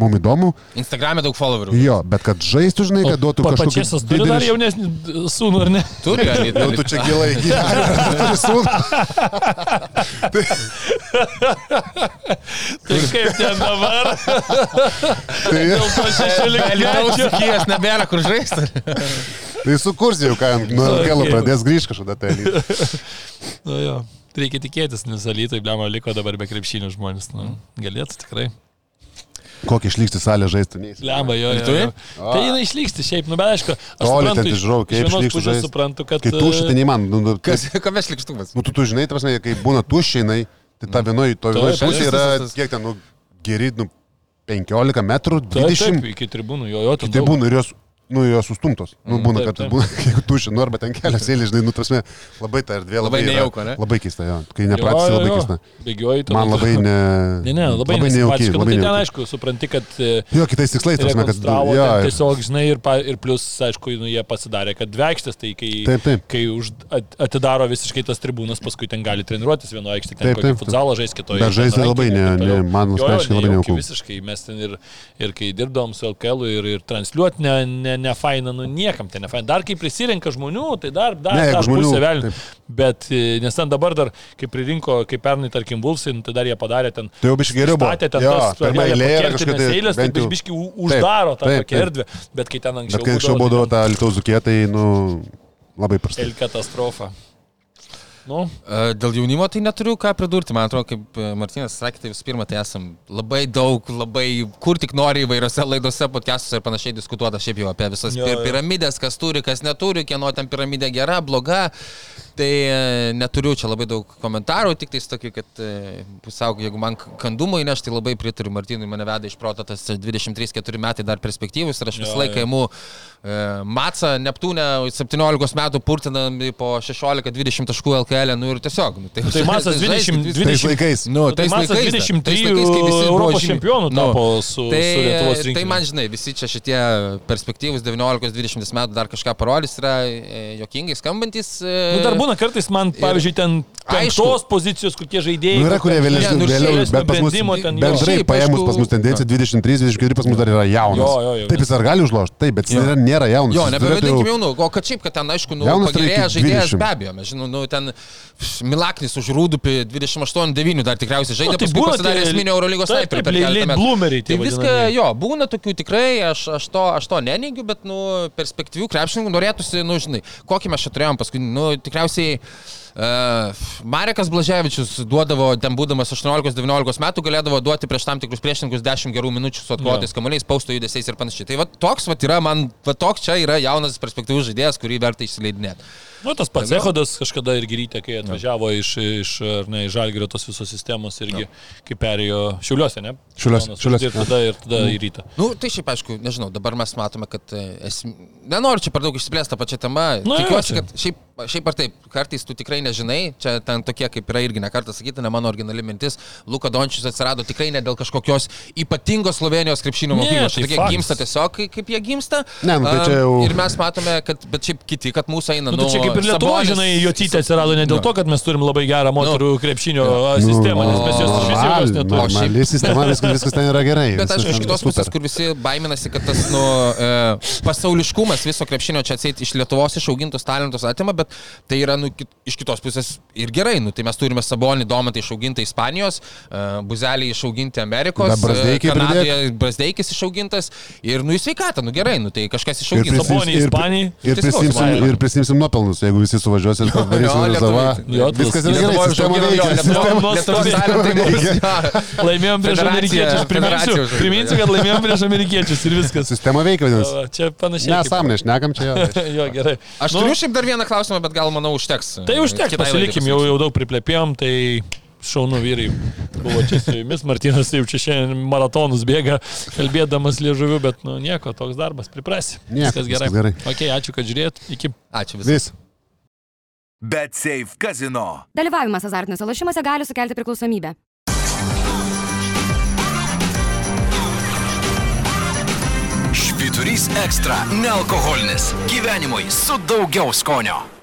mums įdomu, Instagram'e daug followerių. jo, bet kad žaistų, žinai, kad duotų kažkokį... Pačiasas turi dar jaunesnį sūnų, ar ne? Turi, ar Jau tu čia gilai gyveni. Tai kaip ten dabar? Tai, Dėl to 16 Lietuvos metų. sukijas nebėra kur žaisti. tai sukursi jau, ką nuo kelo pradės grįžti kažkada tai. Nu, jo. Reikia tikėtis, nes Alytai, blemo, liko dabar be krepšinių žmonės. Nu, galėtų tikrai. Kokį išlygsti salę žaisti. Lemba, jo. jo, jo. Tai jinai išlyksti šiaip, nu bet aišku, aš Toli ten suprantu, tai iš- žiūrėjau, iš kaip vienos pusės suprantu, kad... Kai tu šitai neįmanoma, nu, Kas, kame šlikštumas? nu, tu, tu žinai, ta prasme, kai būna tuščiai, tai ta vienoje to vienoje Taip, pusėje taip, yra, kiek ten, nu, geri, nu, 15 metrų, Taip, 20. taip, iki tribūnų, jo, jo, Tai būna ir jos, nu, jos sustumtos. Nu, būna, taip, kad taip. būna, kiek tuščia, nu, arba ten kelias eilės, žinai, nu, tasme, labai ta erdvė, labai, Labai nejauku, ne? Labai keista, jo. Kai nepratęs, labai keista. Bėgioji tada. Man labai ne... Ne, ne, labai, labai nejauki. Nu, tai ten, aišku, supranti, kad e, Jo, kitais tikslais, tas mes, kad... ten ir- tiesiog, žinai, ir, pa, ir plus, aišku, nu, jie pasidarė, kad dvekštės, tai kai, Taip, taip. kai už, at, atidaro visiškai tas tribūnas, paskui ten gali treniruotis vienoje aikštėje, ten taip, taip. futsalą žais kitoje. Bet žaisti labai ne- ne- man asmeniškai labai nejauku. Visiškai mes ten ir, ir kai dirbdavom su LKL ir, ir transliuoti ne, ne, ne, faina, nu niekam tai ne faina. Dar kai prisirenka žmonių, tai dar, dar, Ne, dar žmonių, pusė velnių. Bet, e, nes ten dabar dar, kai pririnko, kaip pernai, tarkim, Vulsai, nu, tai dar jie padarė ten. Tai jau biškai geriau buvo. Statė ten Jo, tas pirma pradėjo eilė yra pakertinės kažkokia tai eilės, tai jau- biškai uždaro tą tokią erdvę. Bet kai ten anksčiau... Bet kai anksčiau būdavo ta Lietuvos zukė, tai, nu, labai prastai. El katastrofa. Nu, E, Dėl jaunimo tai neturiu ką pridurti. Man atrodo, kaip e, Martinas sakė, tai visų pirma, tai esam labai daug, labai kur tik nori įvairiose laidose, podcastuose ir panašiai diskutuota šiaip jau apie visas jo, jo. piramidės, kas turi, kas neturi, kieno ten piramidė gera, bloga. Tai e, neturiu čia labai daug komentarų, tik tai tokį, kad e, pusiau, jeigu man kandumo įneš, tai labai pritariu Martinui, mane veda iš proto tas 23-4 metai dar perspektyvus ir aš visą laiką imu e, Matsą, Neptūnę 17 metų purtinami po 16-20 taškų LKL, nu ir tiesiog. Nu, tai Masas 20, 20, Tais laikais. Nu, tai tais Masas laikais, dar. 23 Tais laikais, kai visi Europos čempionų Nu, tapo su, tai, su Lietuvos tai rinktine. man, žinai, visi čia šitie perspektyvus 19-20 metų dar kažką parodys, yra e, jokingai skambantis. e, Nu, būna kartais man, pavyzdžiui, ten penktos pozicijos kokie žaidėjai. Nu, yra, kurie vėliau, šilesnio bet pas mus ten, bendrai Šiaip, paėmus aišku, pas mus tendencija 23-24 pas mus dar yra jaunas. Jo, jo, jo. Taip jis ar gali užlošti, taip, bet jis Jo. nėra, nėra jaunas. Jo, nebevadinkim turėtų jau- jaunų, o kad šiaip, kad ten, aišku, nu, iki žaidėjas 20. be abejo, mes žinom, nu, ten Milaknis už Rūdupį 28-9 dar tikriausiai žaidė, Nu, tai paskui būna pasidarė esminio Eurolygos taip, sniperį per keletą metų. bloomeriai tie Tai viską, jo, būna tokių tikrai, aš, aš, to, aš to neneigiu, bet, nu, perspektyvių krepšininkų norėtųsi, nu, žinai, kokį mes čia turėjom paskui, nu, tikriausiai Uh, Marekas Blaževičius duodavo, ten būdamas 18-19 metų, galėdavo duoti prieš tam tikrus priešininkus 10 gerų minučių su atkovotais kamuoliais, pausto judesiais ir panašiai. Tai va toks va yra man, va toks čia yra jaunas perspektyvus žaidėjas, kurį verta išsileidinėti. Nu, tas pats Ehodas kažkada irgi ryte, kai atvažiavo iš, iš, ar ne, iš Žalgirio tos visos sistemos, irgi, kai perėjo Šiauliuose, ne? Šiauliuose, Jonas Šiauliuose. Ir tada, ir tada į rytą. Nu, tai šiaip aišku, nežinau, dabar mes matome, kad e, esm... nenoriu čia per daug išsiplėsti tą pačią temą. Nu, Tikiuosi, kad šiaip, šiaip ar taip, kartais tu tikrai nežinai, čia ten tokie kaip yra irgi nekartą sakyta, ne mano originali mintis, Luka Dončius atsirado tikrai ne dėl kažkokios ypatingos Slovenijos krepšinio mokyklos. tai tokie faktas. gimsta tiesiog, kai- kaip jie gimsta. Ne, nu, tai čia jau- Ir mes matome, kad, bet šiaip kiti, kad mūsų eina. Nu, tai čia kaip ir Lietuva, Sabonis- žinai, Jocytė atsirado ne dėl to, kad mes turim labai gerą moterų krepšinio sistemą, nes mes jos iš vis jokios Normali- neturime. Normali sistema, viskas, viskas ten yra gerai. Bet aišku, iš kitos pusės, kur visi baiminasi, kad tas nu, e, pasauliškumas viso krepšinio čia atseit iš Lietuvos išaugintus talentus atima, bet tai yra nu, kit, iš kitos pusės ir gerai. Nu, tai mes turime Sabonį Domantą išaugintą Ispanijos, e, Buzelį išauginti Amerikos, e, Kanadoje Brasdeikis išaugintas ir nu į sveikatą, nu gerai, nu tai kažkas Ir išaugintas. Sabonį Ispanijai. Ir prisimsim, ir prisimsim nuopelnus, jeigu visi suvažiuos ir padarysim rezervą. Viskas yra gerai, sistema veikia. Laimėjom prieš amerikiečius. Priminsiu, priminsiu, kad laimėjom prieš amerikiečius ir viskas. Sistema veikia, vadinasi. Va, Čia panašiai. Ne, kaip- sam nešnekam čia. jo. gerai. Aš Nu, turiu šiaip dar vieną klausimą, bet gal manau užteks. Tai užteks, Kitai laidai pasilikim, jau, jau daug priplėpėjom, tai šaunu vyrai. Buvo čia su jumis, Martinas jau čia šiandien maratonus bėga, kalbėdamas liežuviu, bet nu nieko, toks darbas, priprasi. Nieko, Viskas gerai. viskas gerai. Ok, ačiū, kad žiūrėt. Iki. Ačiū visiems. Vis. Bet Safe Casino. Dalyvavimas azartiniuose lošimuose gali sukelti priklausomybę. Švyturys ekstra - nealkoholinis. Gyvenimui su daugiau skonio.